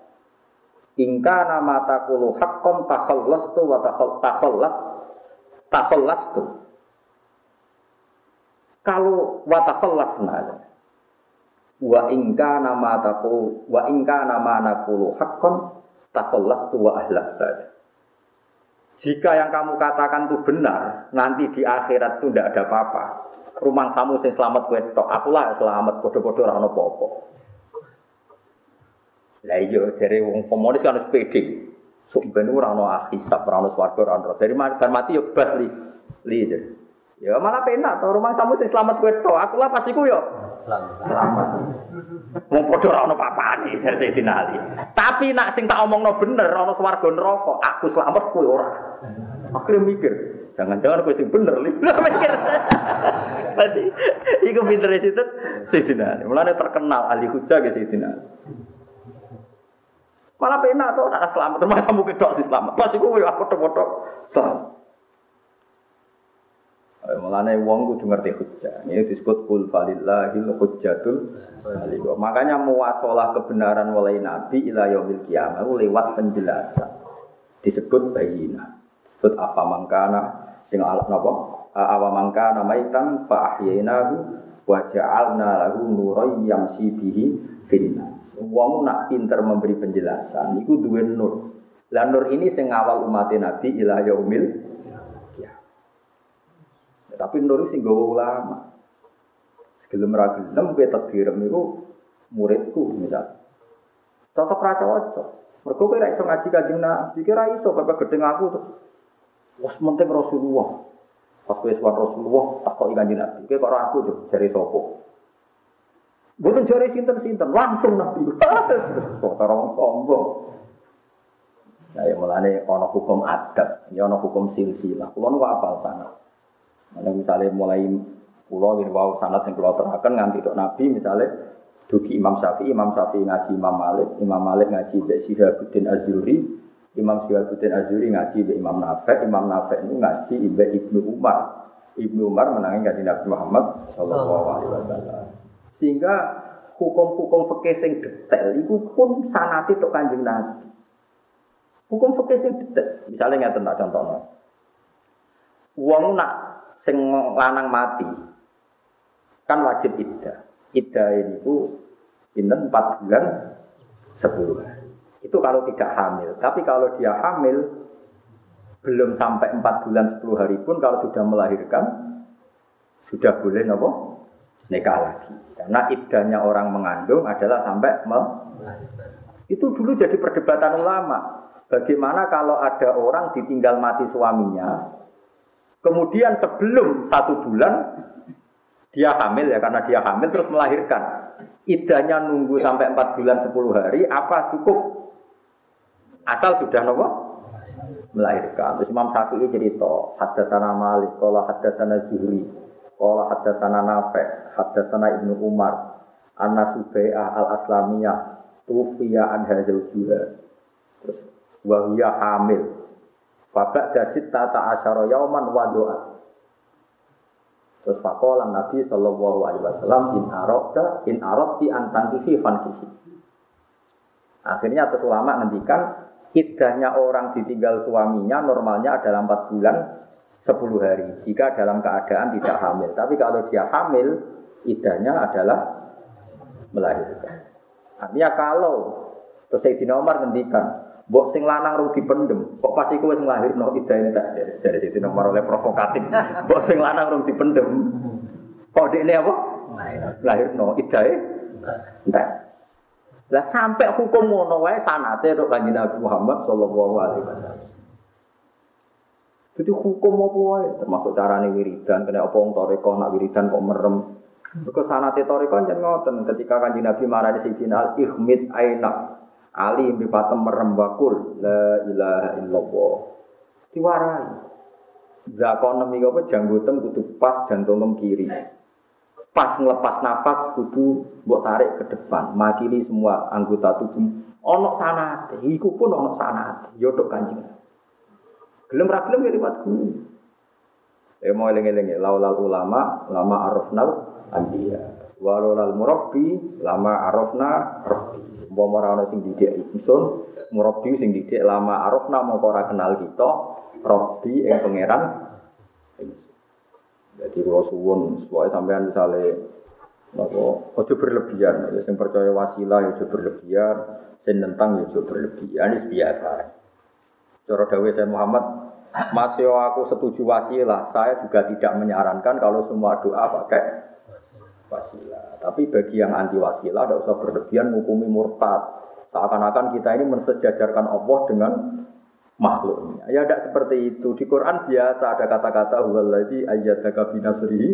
Ingka nama takulu hakon takhallas tu wa takhallas tuh. Kalau wa takhallasna wa ingka nama taku wa ingka nama nakulu hakon takhallastu wa ahlak jika yang kamu katakan itu benar, nanti di akhirat itu tidak ada apa-apa. Rumah samu sing selamat kue tok, akulah selamat bodoh-bodoh rano popo. Lah iya dari wong komunis kan harus pede. Sok ben ora ono hisab, ora ono swarga, ora ono. Dari mati yo bas li. Lider. Ya malah penak to rumah samu sing selamat kowe tok. Aku lah pas iku yo selamat. Wong padha ora ono papane dari Sayyidina Ali. Tapi nak sing tak omongno bener ono swarga neraka, aku selamat kowe ora. Akhirnya mikir, jangan-jangan kowe sing bener li. mikir. Berarti iku pinter situ Sayyidina Ali. Mulane terkenal ahli hujah ke Sayyidina Ali. Malah penak to nak selamat, rumah samu kedok sih selamat. Pas iku aku tok selamat. Mulane wong kudu ngerti hujjah. Ini disebut kul falillahil hujjatul baligh. Makanya muwasalah kebenaran mulai nabi ila yaumil kiamah lewat penjelasan. Disebut bayina. Disebut apa mangkana sing alat napa? Awa mangkana maitan fa ahyaynahu wa ja'alna lahu nuran yamshi bihi. Wong nak pinter memberi penjelasan iku duwe nur. Lah nur ini sing awal umat Nabi ila yaumil tapi nur sing gawa ulama. Segelem ra gelem kowe takdirem iku muridku misal. Tetep ra cocok. Mergo kowe ra iso ngaji Kanjeng Nabi, kira iso bapak gedeng aku tuh. Wes penting Rasulullah. Pas kowe suwan Rasulullah takoki Kanjeng Nabi, kowe kok ora aku tuh jare sapa? Boten jare sinten-sinten, langsung Nabi. Kok ora wong sombong. Nah, ya mulane ana hukum adat, ya ana hukum silsilah. Kulo nu apal sana. Nah, misalnya mulai pulau ini wow sanat yang keluar terakan nganti dok Nabi misalnya dugi Imam Syafi'i, Imam Syafi'i ngaji Imam Malik, Imam Malik ngaji Mbak Syihabuddin Azuri, Imam Syihabuddin Azuri ngaji Mbak Imam Nafek, Imam Nafek itu ngaji Mbak Ibnu Umar. Ibnu Umar menangin ngaji Nabi Muhammad Shallallahu Alaihi Wasallam. Sehingga hukum-hukum fikih sing detail itu pun sanati tok kanjeng Nabi. Hukum fikih sing detail. Misalnya nggak tak contohnya. Uang nak sing lanang mati kan wajib. Iddah ini itu pinten 4 bulan 10 hari. Itu kalau tidak hamil. Tapi kalau dia hamil belum sampai 4 bulan 10 hari pun kalau sudah melahirkan sudah boleh nopo nikah lagi. Karena idahnya orang mengandung adalah sampai melahirkan. Itu dulu jadi perdebatan ulama. Bagaimana kalau ada orang ditinggal mati suaminya, kemudian sebelum satu bulan dia hamil ya karena dia hamil terus melahirkan. Idahnya nunggu sampai empat bulan sepuluh hari, apa cukup asal sudah nopo melahirkan. Terus Imam Syafi'i cerita, hadatsana Malik, qala hadatsana Zuhri, qala hadatsana Nafi', hadatsana Ibnu Umar, Anna Subai'ah al-Aslamiyah, tufiya an zawjiha. Terus wa hiya hamil. Babak dasit tata asyara yauman wa doa. Terus fakolan Nabi Shallallahu Alaihi Wasallam in arokta in arokti antangkihi fankihi. Akhirnya terus ulama ngendikan idahnya orang ditinggal suaminya normalnya adalah 4 bulan 10 hari jika dalam keadaan tidak hamil. Tapi kalau dia hamil, idahnya adalah melahirkan. Artinya kalau terus Sayyidina Umar ngendikan, Mbok sing lanang rugi pendem, kok pas iku wis nglahirno idah ini tak dari Sayyidina Umar oleh provokatif. Mbok sing lanang rugi pendem. Kok dekne apa? Lahirno idah entek. Lah sampai hukum ngono wae sanate tok Kanjeng Nabi Muhammad sallallahu alaihi wasallam. Jadi hukum apa wae termasuk carane wiridan, kena apa wong toreko nak wiridan kok merem. Mergo sanate toreko jan ngoten ketika Kanjeng Nabi marani Sayyidina Al Ihmid Aina Ali bi patem merem bakul la ilaha illallah. Diwarai. Zakon iki apa janggotem kudu pas jantung kiri pas ngelepas nafas kudu mbok tarik ke depan makili semua anggota tubuh ono sanate iku pun ono sanate yo tok kanjeng gelem ra gelem ya liwat guru eh mau eling-eling laulal ulama lama arafnal anbiya walal murabbi lama arafna rabbi umpama ora ana sing didik ingsun murabbi sing didik lama arafna mongko ora kenal kita rabbi ing pangeran jadi kalau suwun, sesuai sampean misalnya, nopo, ojo berlebihan. Ya, yang percaya wasilah ya ojo berlebihan, sing nentang ya ojo berlebihan. Ini biasa. Cara dawe saya Muhammad, masih aku setuju wasilah. Saya juga tidak menyarankan kalau semua doa pakai wasilah. Tapi bagi yang anti wasilah, tidak usah berlebihan menghukumi murtad. Seakan-akan kita ini mensejajarkan Allah dengan makhluknya. Ya tidak seperti itu. Di Quran biasa ada kata-kata huwallazi ayyadaka binasrihi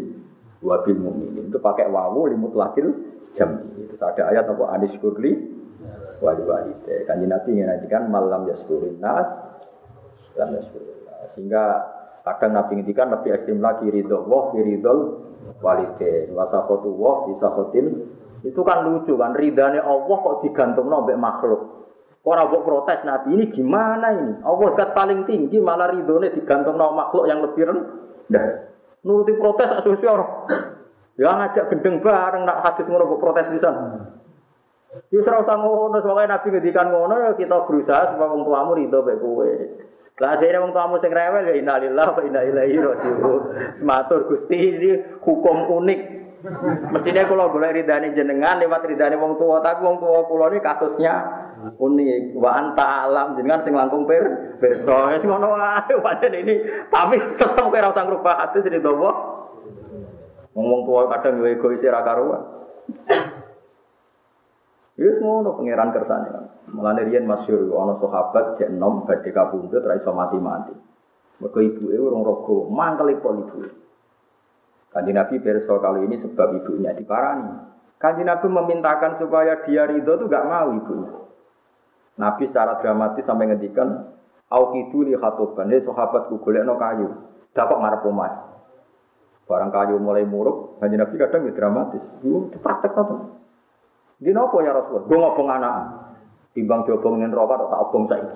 wa bil mu'minin. Itu pakai wawu limut lakil jam. Itu ada ayat apa anis kurli wali walide. Kanji Nabi kan malam yaskurin nas lam yaskurin nas. Sehingga kadang Nabi ngendikan lebih ekstrim lagi ridho wah ridho walide. Wasakhotu wah bisa khotin itu kan lucu kan, ridhanya Allah kok digantung nombek makhluk. Orang buat protes Nabi ini gimana ini? Allah kat paling tinggi malah ridhonya digantung nombek makhluk yang lebih rendah. Nuruti protes asus orang. Ya ngajak gendeng bareng nak hadis ngono protes bisa. Ya ora usah ngono, Nabi ngedikan ngono ya kita berusaha supaya wong tuamu ridho mek kowe. Lah jare wong tuamu sing rewel ya innalillahi wa inna ilaihi. Sematur Gusti ini hukum unik Mestinya kalau boleh ridani jenengan lewat ridani wong tua, tapi wong tua kulo ini kasusnya unik. Wa anta alam jenengan sing langkung per berso. Ya sing ngono wae paden ini. Tapi tetep kira usah ngrubah hati sini dobo. Wong tua kadang yo egois ra karuan. Wis ngono pangeran kersane. Mulane riyen masyhur ana sahabat jek enom badhe kabundut ra iso mati-mati. Mergo ibuke urung rogo, mangkel ibu. Kanji Nabi berso kali ini sebab ibunya diparani. Kanji Nabi memintakan supaya dia ridho itu gak mau ibunya. Nabi secara dramatis sampai ngendikan, Aukidu li khatoban, ini sahabatku golek no kayu, dapat ngarep omah. Barang kayu mulai muruk, kanji Nabi kadang ya dramatis. Itu praktek tuh. Di nopo ya Rasulullah, gue ngobong anak. Timbang diobongin rokok, tak obong saya.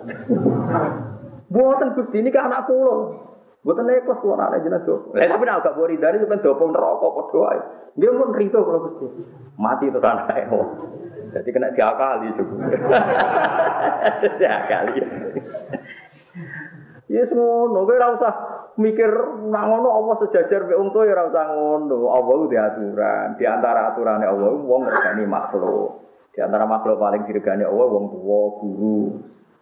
Buatan Gusti ini ke anak pulau. Bukan nekos tuh anak jenazah dopo. Lah tapi nak gak bori dari kan dopo neraka padha ae. Dia pun rito kalau mesti mati itu sana ya. Jadi kena diakali juga. diakali. Ya semua, kowe ora usah mikir nak ngono Allah sejajar mek wong tuwa ya ora usah ngono. Allah ku aturan. Di antara aturannya Allah wong ngergani makhluk. Di antara makhluk paling diregani Allah wong tua, guru,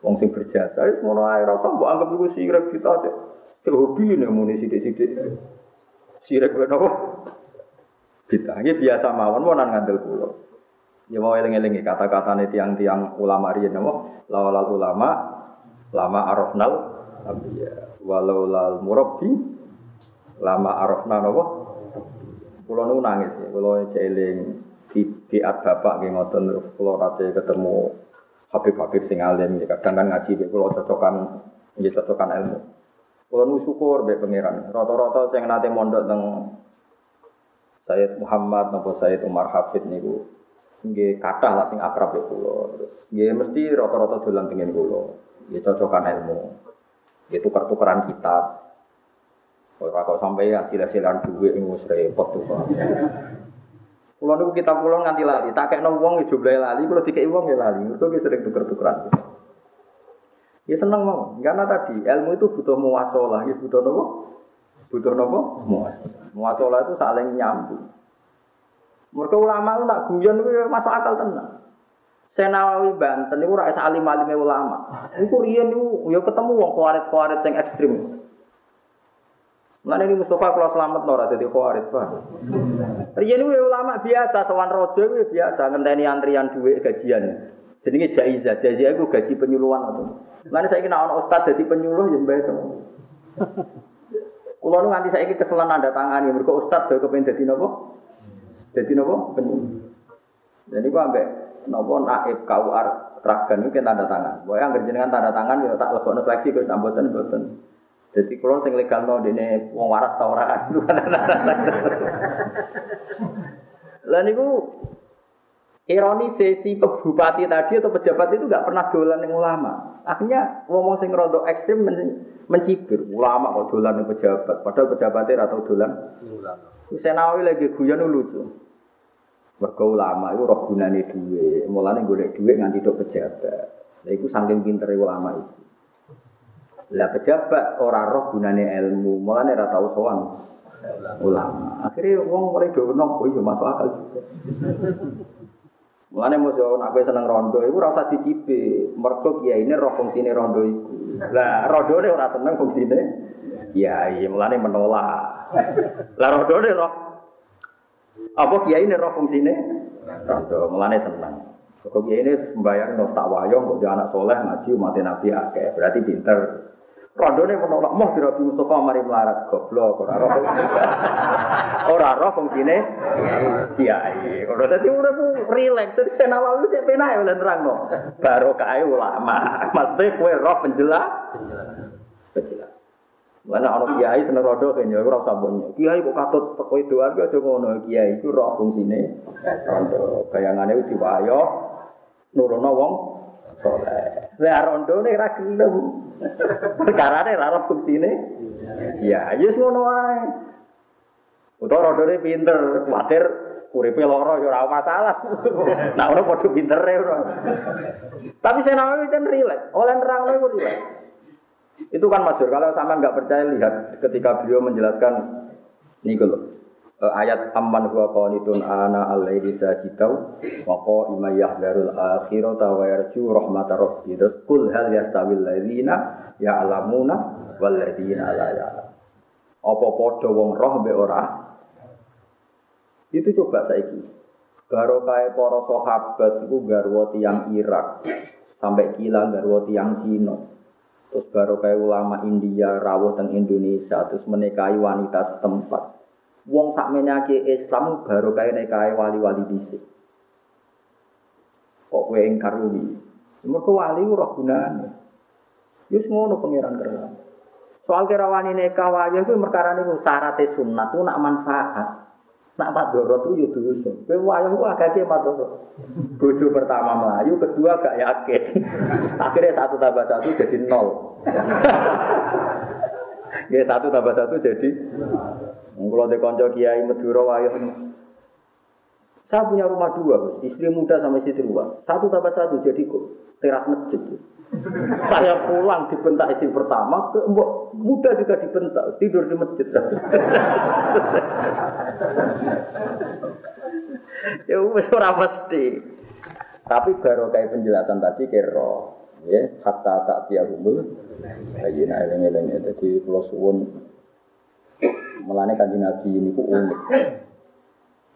wong sing berjasa. Wis ngono ae ora usah mbok anggap iku sirik kita aja. Cek hobi nih muni. Sirik gue nopo. Kita ini biasa mawon mau ngandel pulau. Ya mau eling-eling kata-kata nih tiang-tiang ulama riyen nopo. Lawal ulama lama arafnal ambiya. Walau lal murabbi lama arafna nopo. Pulau nu nangis ya. Pulau eling di di bapak nggih ngoten pulau rate ketemu Habib-habib sing alim kadang kan ngaji pulau cocokan ya cocokan ilmu. Kalau nu syukur be pangeran. Rata-rata saya nate mondok teng Sayyid Muhammad nopo Sayyid Umar Hafid niku nggih kathah lah sing akrab ya kula. Terus nggih mesti rata-rata dolan pengen kula. Nggih cocokan ilmu. Nggih tukar-tukaran kitab. Ora kok sampai hasil-hasilan duit ing wis repot tuh. Kulo niku kitab kula nganti lali, tak kekno wong ya jumlahe lali, kulo dikeki wong ya lali. Mergo sering tuker-tukeran. Ya seneng mau, karena tadi ilmu itu butuh muasalah, ya butuh nopo? Butuh nopo? Muasalah. Muasalah itu saling nyambung. Mereka ulama itu nak guyon itu ya masuk akal tenang. Senawawi Banten itu rakyat alim alim ulama. Itu rian itu ya ketemu wong kuarit kuarit yang ekstrim. Mana ini Mustafa kalau selamat nora jadi kuarit pak. Rian itu ya ulama biasa, sowan rojo itu ya biasa ngenteni antrian duit gajian. Jenenge jaizah, jaizah itu gaji penyuluhan atau. Mana saya kena orang ustad jadi penyuluh yang baik teman. Kulo nu nganti saya keselan nanda tangan ya, mereka ustad tuh kepengen jadi nopo, jadi nopo penyuluh. Jadi gua ambek nopo naib KUR ragan itu tanda tangan. Boy yang dengan tanda tangan ya tak lebok seleksi terus amboten amboten. Jadi kalau sing legal no dene wong waras tau ora itu kan. Lah niku Ironi sesi bupati tadi atau pejabat itu nggak pernah dolan yang ulama. Akhirnya ngomong sing rodo ekstrim men mencibir. Ulama kok dolan yang pejabat. Padahal pejabatnya atau dolan. Senawi lagi guyon lucu. Mergo ulama itu roh gunane duwe. Mulane golek duit nganti tok pejabat. Lah iku saking pintere ulama itu. Lah pejabat ora roh gunane ilmu, mulane ora tau sowan ulama. Akhirnya wong mulai dono, oh iya masuk akal juga. Mulane musuh nak kowe seneng rondo iku ora usah dicipi. Mergo ini roh fungsine rondo iku. Lah rondone ora seneng fungsine kiai, mulane menolak. Lah rondone roh apa kiai ini roh fungsine rondo, mulane seneng. Kok ini membayar no tak wayong kok dia anak soleh ngaji umat Nabi akeh, berarti pinter. Rondone menolak mau Nabi Mustafa mari melarat goblok ora roh. Ora roh fungsine kiai. Ora dadi urip rileks terus senawawi cek penak oleh nerangno. Barokah ulama. Maksudnya kowe roh penjelas. Penjelas. Mana ana kiai seneng rodo kene ora usah mbok Kiai kok katut kowe doan ki aja ngono. Kiai iku roh fungsine rondo. Bayangane diwayo nurono wong soleh. Lah rondone ra gelem. Perkarane ra roh fungsine. Ya, wis ngono wae. Utawa rondone pinter, kuwatir uripe lara ya ora masalah. Nah, ora padha pintere ora. Tapi senawi kan rileks. Oleh nerangno iku rileks. Itu kan masyur. Kalau sama nggak percaya lihat ketika beliau menjelaskan ini kalau Eh, ayat amman huwa qanitun ana al-laili sajidau wa qa'ima yahdharul akhirata wa yarju rahmatar rabbi. Terus kul hal yastawil ladzina ya'lamuna wal ladzina la ya'lam. Apa padha wong roh mbek ora? Itu coba saiki. Barokah para sahabat iku garwa tiyang Irak. Sampai kilang garwa tiyang Cina terus barokah ulama India rawuh teng Indonesia terus menikahi wanita setempat Wong sak menyake Islam baru kaya nikahe wali-wali dhisik. Kok kowe ingkar kuwi? Mergo wali ora gunane. Wis ngono pangeran kerana. Soal kerawani nikah itu perkara niku syaratnya sunat itu nak manfaat. Nak pak doro tuh yo dosa. Kowe wayah ku ki doro. Bojo pertama melayu, kedua gak yakin. Akhirnya satu tambah satu jadi nol. Ya satu tambah satu jadi kalau di konco kiai Madura wayah saya punya rumah dua, istri muda sama istri tua. Satu tambah satu jadi kok teras masjid. Saya pulang dibentak istri pertama, ke mbok muda juga dibentak, tidur di masjid. ya wis ora mesti. Tapi baru kayak penjelasan tadi kero, ya hatta tak tiahumul. Ayo nah eleng-eleng jadi kalau suwun Mulane kanji Nabi ini ku unik.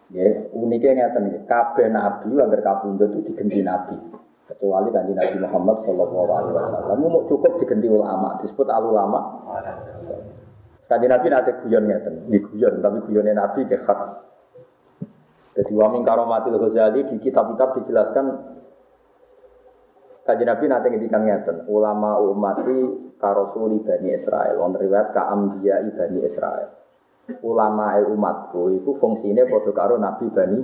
Ya, uniknya ngeten nggih. Kabeh nabi agar kabundut itu diganti nabi. Kecuali kanji Nabi Muhammad sallallahu alaihi wasallam mau cukup diganti ulama, disebut al ulama. Nabi nanti guyon ngeten, di guyon tapi guyonnya Nabi ke hak. Jadi wamin karomatil Ghazali di kitab-kitab dijelaskan Kaji Nabi nanti ngendikan ngeten, ulama umati karosuli bani Israel, on riwayat ka ambiya bani Israel ulama umatku itu fungsinya pada karo Nabi Bani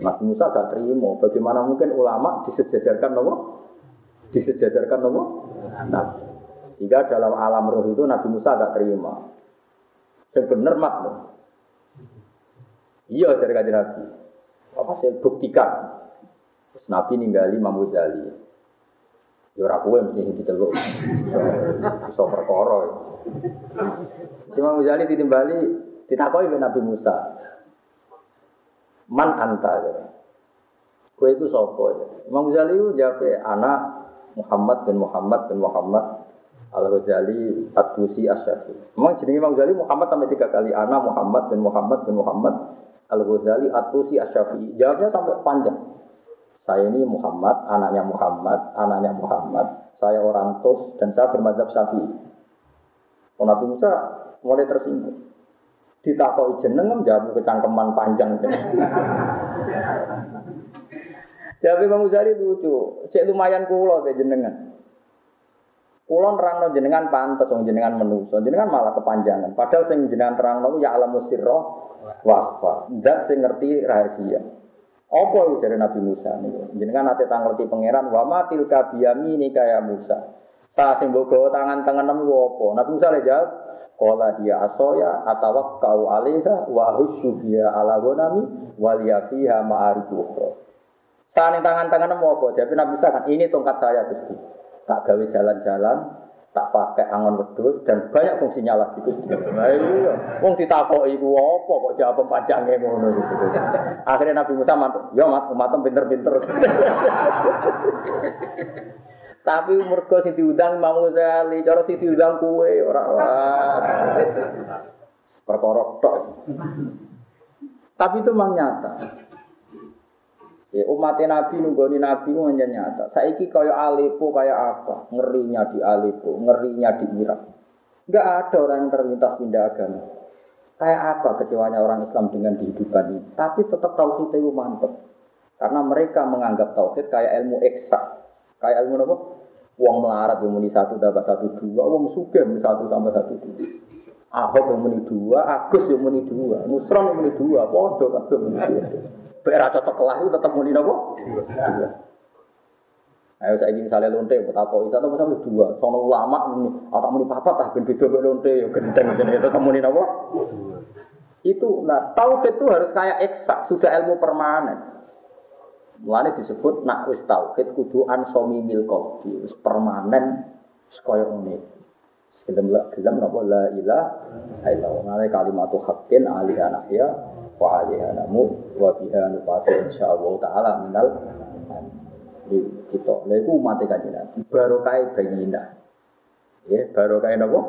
Nabi Musa gak terima. Bagaimana mungkin ulama disejajarkan nopo? Disejajarkan nopo? Nabi sehingga dalam alam roh itu Nabi Musa gak terima. Sebenar mak iya dari kajian Nabi. Apa saya buktikan. Terus Nabi ninggali Imam Ghazali. Ya ora kowe mesti diceluk. Iso perkara. Cuma Ghazali ditimbali ditakoki oleh Nabi Musa. Man anta ya. Kowe itu sapa? Imam Ghazali jawab anak Muhammad bin Muhammad bin Muhammad Al Ghazali At-Tusi Asy-Syafi'i. Memang jenenge Imam Ghazali Muhammad sampai tiga kali. Anak Muhammad bin Muhammad bin Muhammad Al Ghazali At-Tusi Asy-Syafi'i. Jawabnya sampai panjang. Saya ini Muhammad, anaknya Muhammad, anaknya Muhammad. Saya orang Tos dan saya bermadzhab Syafi'i. Nabi Musa mulai tersinggung. Ditakoi jeneng jawab kecangkeman panjang. Jawab Imam Ghazali lucu. Cek lumayan kulo be jenengan. Kulo nerangno jenengan pantes wong jenengan menuso. Jenengan malah kepanjangan. Padahal sing jenengan terangno ya alamu sirra wa akhfa. Ndak sing ngerti rahasia. Apa dari Nabi Musa nih? Jenengan nanti ngerti pangeran wa matil kabiyami ini kayak Musa. Saya sing bogo tangan tangan nemu apa? Nabi Musa jawab, Kala dia asoya atau kau alihah wa husyu dia ala gonami waliya fiha ma'arifu Saat tangan tangan nemu apa? Jadi Nabi kan ini tongkat saya gusti. Tak gawe jalan-jalan, tak pakai angon wedhus dan banyak fungsinya lagi itu. Nah iya, wong ditakoki iku apa kok jawab panjange ngono gitu. Akhirnya Nabi Musa mantuk, "Ya mat, umatem pinter-pinter." Tapi mergo sing diundang Imam Ghazali, cara sing diundang kuwe ora perkara tok. Tapi itu memang nyata. Ya umat Nabi nunggoni Nabi ku hanya nyata. Saiki kaya Aleppo kaya apa? Ngerinya di Aleppo, ngerinya di Irak. Enggak ada orang yang terlintas pindah agama. Kayak apa kecewanya orang Islam dengan kehidupan ini? Tapi tetap tauhid itu mantep. Karena mereka menganggap tauhid kayak ilmu eksak. Kayak ilmu apa? Uang melarat yang muni satu dapat satu dua, uang suge muni satu sama satu dua. Ahok yang muni dua, Agus yang muni dua, Nusron yang muni dua, Podo kabeh muni dua. Berak cocok kelah itu tetap muni napa? Dua. Ayo saya ingin misalnya lonte, betapa isa atau misalnya dua. Sono ulama muni, atau muni papat ah ben beda mek lonte, ya gendeng jadi itu muni napa? Itu, nah tauhid itu harus kayak eksak, sudah ilmu permanen. Mulane disebut nak wis tauhid kudu ansomi mil qalbi, wis permanen sekaya ngene. Sekedem la gelem napa la ilaha illallah. Ngene kalimatu haqqin ali anahya wa ali anamu wa biha nufatu insyaallah taala minal di kita. Lha iku umat kanjeng Nabi. Barokah bayina. Ya, barokah napa?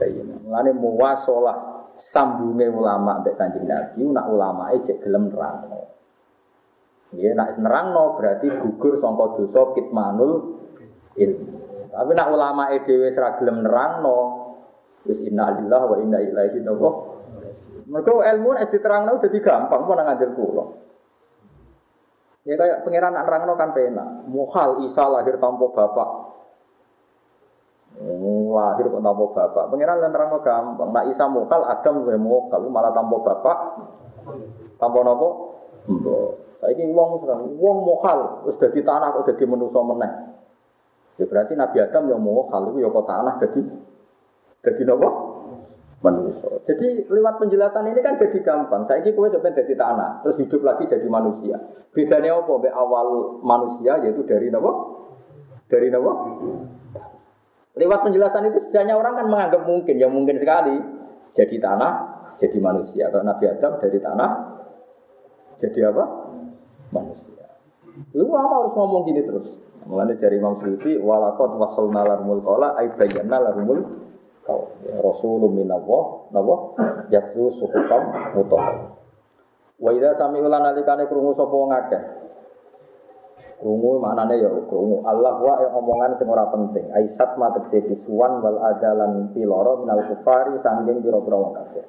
Bayina. Mulane muwasalah sambunge ulama mbek kanjeng Nabi, nak ulama cek gelem nerangno. Ya, nak nerangno berarti gugur sangka dosa kitmanul ilmu. Tapi nak ulama dhewe ora gelem nerangno, wis inna lillahi wa inna ilaihi raji'un. Mergo ilmu nek diterangno dadi gampang nang ngajar kula. Ya kayak pangeran nak nerangno kan penak. Muhal Isa lahir tanpa bapak. Oh, lahir kok tanpa bapak. Pangeran kan nerangno gampang. Nak Isa muhal Adam gue muhal malah tanpa bapak. Tanpa nopo? Mbok. Saiki wong wong muhal wis dadi tanah kok dadi manusa meneh. Ya berarti Nabi Adam yang muhal itu ya kok tanah dadi dadi nopo? manusia. Jadi lewat penjelasan ini kan jadi gampang. Ini kue sebenarnya jadi tanah, terus hidup lagi jadi manusia. Bedanya apa? Be awal manusia yaitu dari apa? Dari apa? Lewat penjelasan itu sejanya orang kan menganggap mungkin, ya mungkin sekali jadi tanah, jadi manusia. Kalau Nabi Adam dari tanah jadi apa? Manusia. Lu lama harus ngomong gini terus. Mulanya dari Imam Suyuti, walakot wasalna larmul kola, aibayyana larmul kau ya, rasulun minallah napa yatlu suhufam mutahhar. Wa idza sami'u alikane krungu sapa wong akeh? Krungu maknane ya krungu. Allah wa yang omongan sing ora penting. Aisat matek bisuan wal adalan piloro minal kufari sanggeng pira-pira wong kafir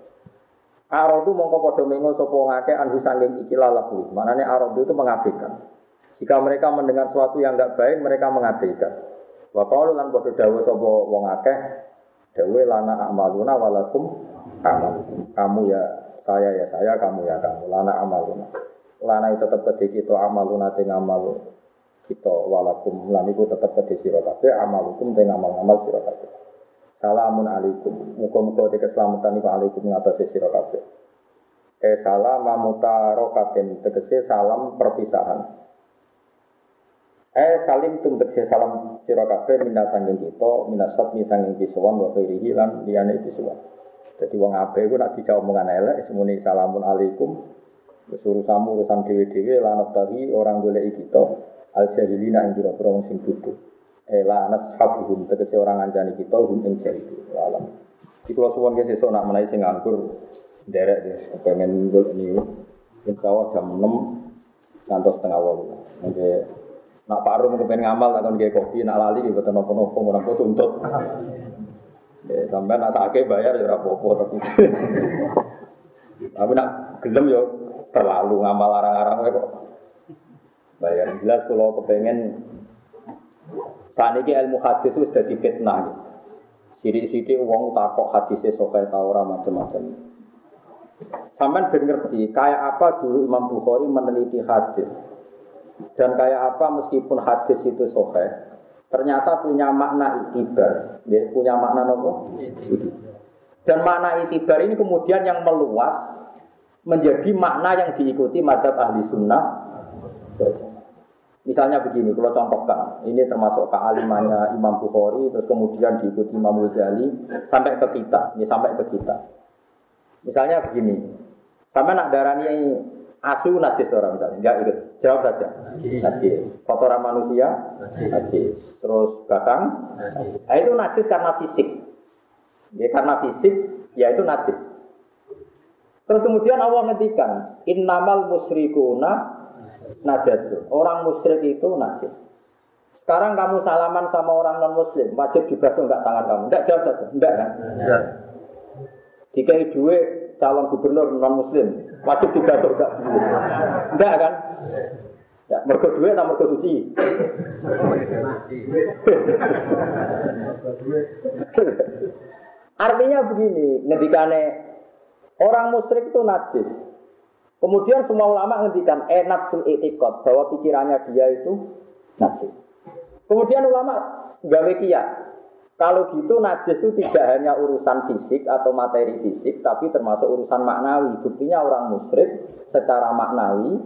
Arodu mongko padha mengo sapa wong akeh anhu sanggeng iki lalahu maknane arodu itu mengabaikan jika mereka mendengar sesuatu yang enggak baik mereka mengabaikan wa qalu lan padha dawuh sapa wong Dewe lana amaluna walakum amal. Kamu ya saya ya saya, kamu ya kamu. Lana amaluna. Lana itu tetap kedhi kita amaluna ting amal kita walakum lan iku tetep kedhi sira amalukum ting amal-amal sira. Salamun alaikum. Muga-muga te keselamatan iku alaikum ngatasi sira kabeh. Eh salam mutarokatin tegese salam perpisahan. Eh salim tum tegese salam sira kabeh minna sanging kita, minasat mi sanging kisuwan wa khairihi lan. Dadi wong ape iku nek dijawab omongan elek semuni salamun alaikum. Wis urusanmu urusan dhewe-dhewe lan tadi orang golek kita al jahilina ing sing bodho. Eh la nashabuhum tegese orang ngancani kita hum ing jahili. Alam. Iki kula suwun ge sesuk nak menawi sing derek wis pengen golek niku. Insyaallah jam 6 ngantos setengah 8. Mungkin Nak Pak Rum kepengen ngamal, nak kon kopi, nak lali, gitu nopo-nopo, orang kok tuntut. Ya, sampai nak sakit bayar ya rapopo tapi. tapi nak gelem yo ya terlalu ngamal arang-arang kok. Bayar jelas kalau kepengen saat ini ilmu hadis itu sudah fitnah. Gitu. Sidik-sidik uang takok hadisnya sokai taura macam-macam. Sampai ngerti kayak apa dulu Imam Bukhari meneliti hadis. Dan kayak apa meskipun hadis itu sohe, ternyata punya makna itibar, ya, punya makna nopo. Dan makna itibar ini kemudian yang meluas menjadi makna yang diikuti madhab ahli sunnah. Misalnya begini, kalau contohkan, ini termasuk kealimannya Imam Bukhari, terus kemudian diikuti Imam Ghazali sampai ke kita, ini sampai ke kita. Misalnya begini, sampai nak darani Asu najis orang misalnya, enggak ikut. Jawab saja. Najis. Kotoran manusia? Najis. Terus batang? Najis. Nah, itu najis karena fisik. Ya karena fisik, ya itu najis. Terus kemudian Allah ngetikan, innamal musyrikuna najis. Orang musyrik itu najis. Sekarang kamu salaman sama orang non muslim, wajib dibasuh enggak tangan kamu? Enggak jawab saja, enggak kan? Enggak. Jika duit calon gubernur non muslim, wajib dibasuh enggak? Enggak kan? Ya, mergo duit atau mergo suci? Artinya begini, ngendikane orang musyrik itu najis. Kemudian semua ulama ngendikan enak sul itikot bahwa pikirannya dia itu najis. Kemudian ulama gawe kias. Kalau gitu najis itu tidak hanya urusan fisik atau materi fisik, tapi termasuk urusan maknawi. Buktinya orang musyrik secara maknawi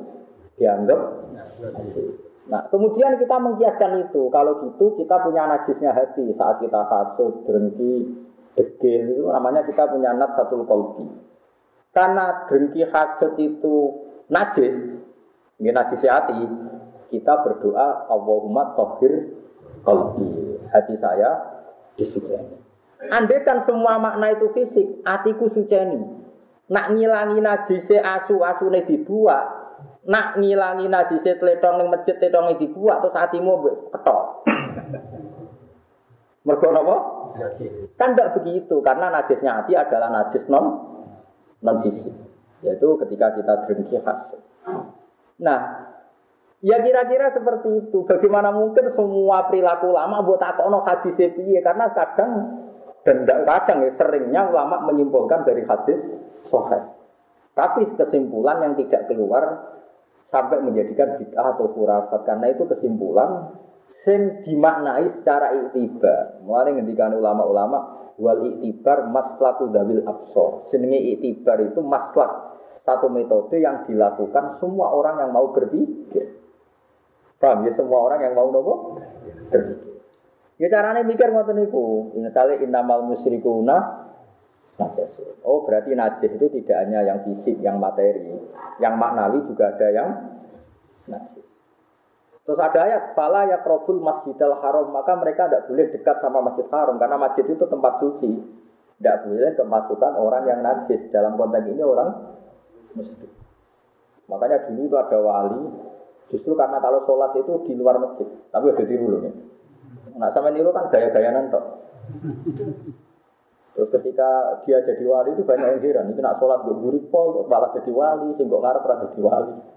dianggap najis. Nah, kemudian kita mengkiaskan itu. Kalau gitu kita punya najisnya hati saat kita hasut, dengki, degil itu namanya kita punya nat satu kolbi. Karena dengki hasut itu najis, ini najis hati, kita berdoa Allahumma tohir kolbi. Hati saya disuceni. Andai kan semua makna itu fisik, hatiku suceni. Nak ngilangi najise asu asune dibuat, nak ngilangi najise tletong ning masjid tletong dibuat terus hatimu ketok. Mergo napa? Kan tidak begitu karena najisnya hati adalah najis non non fisik yaitu ketika kita dengki hasil. Nah, ya kira-kira seperti itu. Bagaimana mungkin semua perilaku lama buat takono hadis piye? Karena kadang dan kadang ya seringnya ulama menyimpulkan dari hadis sahih. Tapi kesimpulan yang tidak keluar sampai menjadikan bid'ah atau khurafat karena itu kesimpulan sing dimaknai secara iktibar. Mulai ngendikan ulama-ulama wal iktibar maslaku dawil absor. Senenge iktibar itu maslak satu metode yang dilakukan semua orang yang mau berpikir. Paham ya semua orang yang mau nopo berpikir. Ya caranya mikir ngoten niku. Misalnya innamal musyrikuna najis. Oh berarti najis itu tidak hanya yang fisik, yang materi, yang maknawi juga ada yang najis. Terus ada ayat, fala ya krobul masjidil haram, maka mereka tidak boleh dekat sama masjid haram, karena masjid itu tempat suci. Tidak boleh kemasukan orang yang najis, dalam konteks ini orang muslim. Makanya dulu itu ada wali, justru karena kalau sholat itu di luar masjid, tapi udah tiru loh. Nah sama niru kan gaya-gaya nantok. Terus ketika dia jadi wali itu banyak yang heran, ini nak sholat gue guripol, malah jadi wali, sehingga ngarep jadi wali.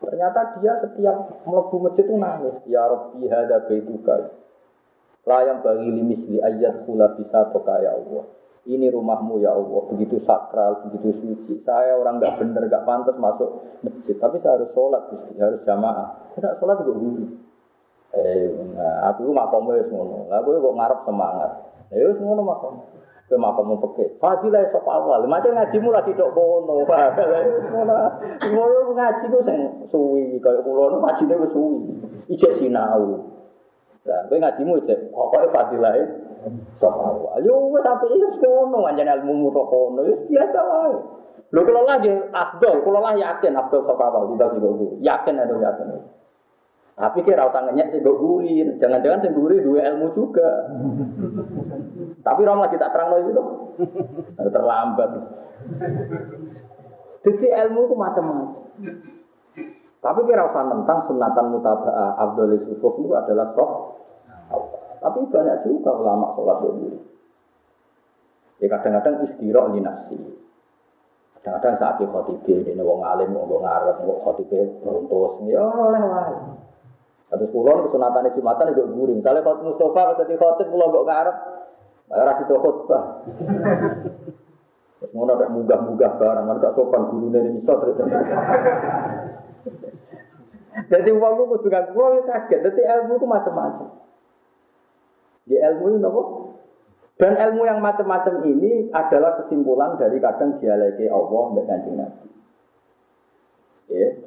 Ternyata dia setiap melebu masjid itu nangis. Ya Rabbi hada baituka. Layam bagi limisli ayat hula bisa toka ya Allah. Ini rumahmu ya Allah, begitu sakral, begitu suci. Saya orang nggak bener, nggak pantas masuk masjid, tapi saya harus sholat, Gusti, harus jamaah. Tidak sholat juga dulu. Eh, nah, aku makamnya ngono. Aku kok ngarep semangat. Ya ngono makom. Kowe makom peke. Fadilah sok awal. Macam ngajimu lagi dok kono. Ngono ngaji ku sing suwi kaya kula nu ngajine suwi. Ijek sinau. Lah kowe ngajimu ijek pokoke fadilah sok awal. Yo wis apike wis kono anjen ilmu tok kono. Biasa wae. Lho kula lagi afdol, kula lah yakin afdol sok awal tidak sih Yakin ada yakin. Tapi kira usah ngenyek sih guri, jangan-jangan sih guri dua ilmu juga. Tapi orang lagi tak terang itu terlambat. Jadi ilmu itu macam-macam. Tapi kira usah tentang sunatan mutaba'ah Abdul Yusuf itu adalah sok. Tapi banyak juga ulama sholat dulu. Ya kadang-kadang istirahat di nafsi. Kadang-kadang saat khotibah, ini wong alim, wong ngarep, wong khotibah beruntus, ya oleh wae. Terus pulau kesunatan jumatan itu gurih. Misalnya kalau Mustafa ketika khotib pulau gak ngarep, ora situ khutbah. Terus ngono ada munggah-munggah barang, ada sopan guru dari iso Jadi uang kudu kan kulo kaget. Jadi ilmu itu macam-macam. Di ilmu itu apa? Dan ilmu yang macam-macam ini adalah kesimpulan dari kadang dialeki Allah dan kanjeng Nabi.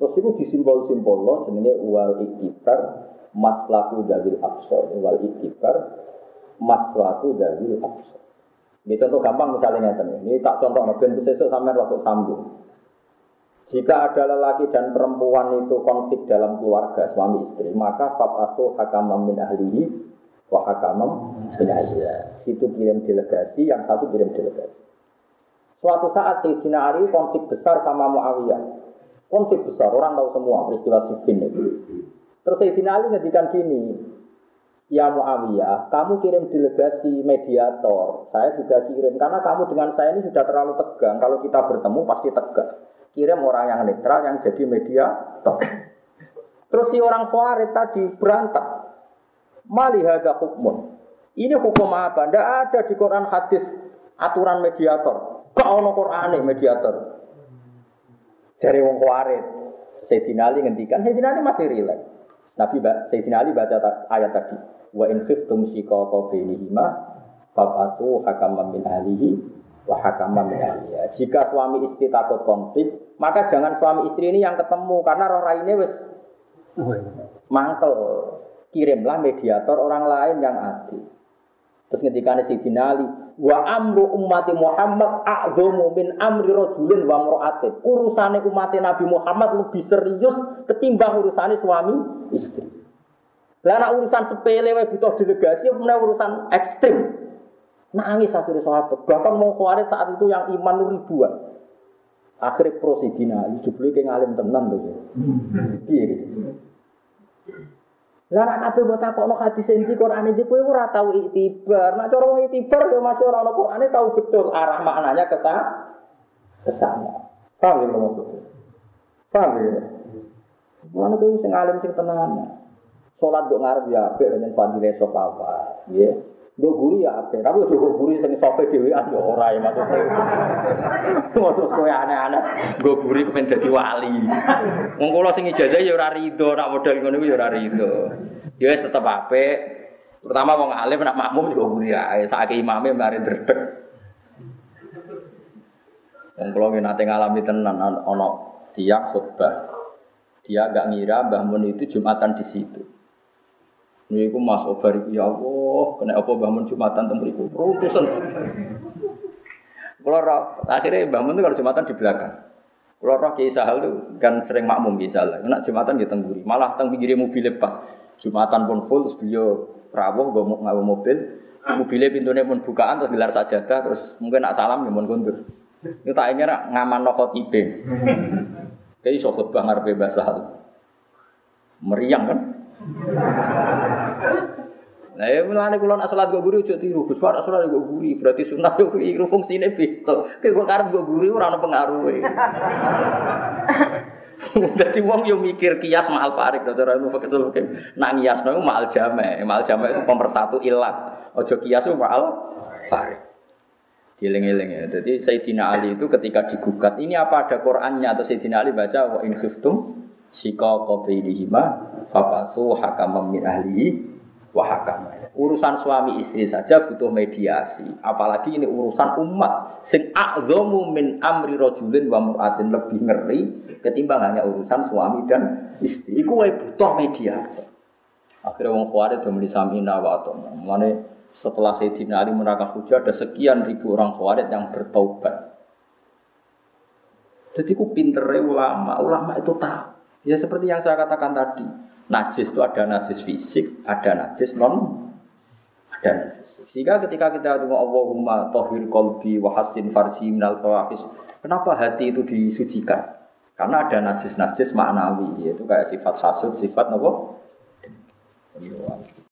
Terus itu disimpul-simpul loh jenenge wal iktibar maslaku dawil absor wal iktibar maslaku dawil absor. Ini contoh gampang misalnya ini tak contoh ben besok sampai waktu sambung. Jika ada lelaki dan perempuan itu konflik dalam keluarga suami istri, maka fab'atu hakamam min ahlihi wa hakamam min ahliha. Situ kirim delegasi, yang satu kirim delegasi. Suatu saat Sayyidina Ali konflik besar sama Muawiyah. Konflik besar, orang tahu semua peristiwa Siffin itu. Terus Sayyidina Ali ngedikan gini, Ya Muawiyah, kamu kirim delegasi mediator, saya juga kirim. Karena kamu dengan saya ini sudah terlalu tegang. Kalau kita bertemu pasti tegang. Kirim orang yang netral yang jadi mediator. Terus si orang Khawarij tadi berantak. Malihada hukmun. Ini hukum apa? Tidak ada di Quran hadis aturan mediator. Kau no Quran mediator. Jari wong Khawarij. Sayyidina Ali ngendikan, Sayyidina Ali masih rileks. Nabi Sayyidina Ali baca ayat tadi wa in khiftum shiqaqa bainihima fab'atsu hakaman min ahlihi wa hakaman min ahliha. Jika suami istri takut konflik, maka jangan suami istri ini yang ketemu karena roh raine wis mangkel. Kirimlah mediator orang lain yang adil. Terus ketika si Ali, wa amru ummati Muhammad a'dhamu min amri rajulin wa mar'atin. Urusane umat Nabi Muhammad lebih serius ketimbang urusane suami istri. Lah nak urusan sepele wae butuh delegasi apa urusan ekstrim. Nangis akhirnya sahabat. Bahkan mau khawatir saat itu yang iman ribuan. Akhirnya prosidina, jubli ke ngalim tenan tuh. Iya gitu. Lah nak kabeh mbok takokno hadis inti Quran iki kowe ora tau itibar. Nak cara wong itibar ya masih ora ono Qurane tahu betul arah maknanya ke sana. Paham ya maksudnya? Paham ya? Mana kowe sing alim sing tenan. Sholat gue ngarep ya apik dengan fadile sofawat. Ya. Gue guri ya apik. Tapi gue guri sing sofe dhewean ya ora ya maksudnya. Maksud kowe aneh-aneh. Gue guri kepen dadi wali. Wong kula sing ijazah ya ora rido, nak modal ngono iku ya ora rido. Ya wis tetep apik. Pertama wong alim nak makmum juga guri ae. Saiki imame mari dredeg. Wong kula nate ngalami tenan ana tiang khutbah. Dia agak ngira Mbah itu Jumatan di situ. Niku Mas Obar ya Allah, kena apa bangun Jumatan teng. Rutusan. Kalau roh, akhirnya bangun tuh kalau Jumatan di belakang. Kalau roh Kiai tuh kan sering makmum Kiai Sahal. Nak Jumatan di tengguri, malah teng pinggir mobil pas. Jumatan pun full, beliau rawuh gue mau mobil. Mobilnya pintunya pun bukaan terus gelar sajadah terus mungkin nak salam ya mau kundur. Itu tak ingin ngaman nokot ibe. Kayak iso khutbah ngarepe bahasa Meriang kan? Nah, ya mulane kula nak salat go guru aja tiru. Gus Pak salat go guru berarti sunah yo iku fungsine beda. Kayak gua karep go guru ora ono pengaruhe. Dadi wong yo mikir kias ma'al farik cara ilmu fikih oke. Nak ngiasno ma'al jame. Ma'al jame itu pemersatu ilat. Ojo kias ma'al farik. Dieling-eling ya. Jadi Sayyidina Ali itu ketika digugat, ini apa ada Qur'annya atau Sayyidina Ali baca wa in khiftum sika qabailihima fabasu hakamam min ahlihi wa hakam. Urusan suami istri saja butuh mediasi, apalagi ini urusan umat sing a'dhamu min amri rajulin wa mur'atin lebih ngeri ketimbang hanya urusan suami dan istri. Iku wae butuh mediasi. Akhirnya wong Khawarij do muni samina wa setelah Sayyidina Ali menerangkan hujah ada sekian ribu orang Khawarij yang bertaubat. Jadi ku pintere ulama, ulama itu tahu. Ya seperti yang saya katakan tadi. Najis itu ada najis fisik, ada najis non ada najis. Sehingga ketika kita tunggu Allahumma tohir kolbi wa hasin farji minal. Kenapa hati itu disucikan? Karena ada najis-najis maknawi, yaitu kayak sifat hasud, sifat nopo.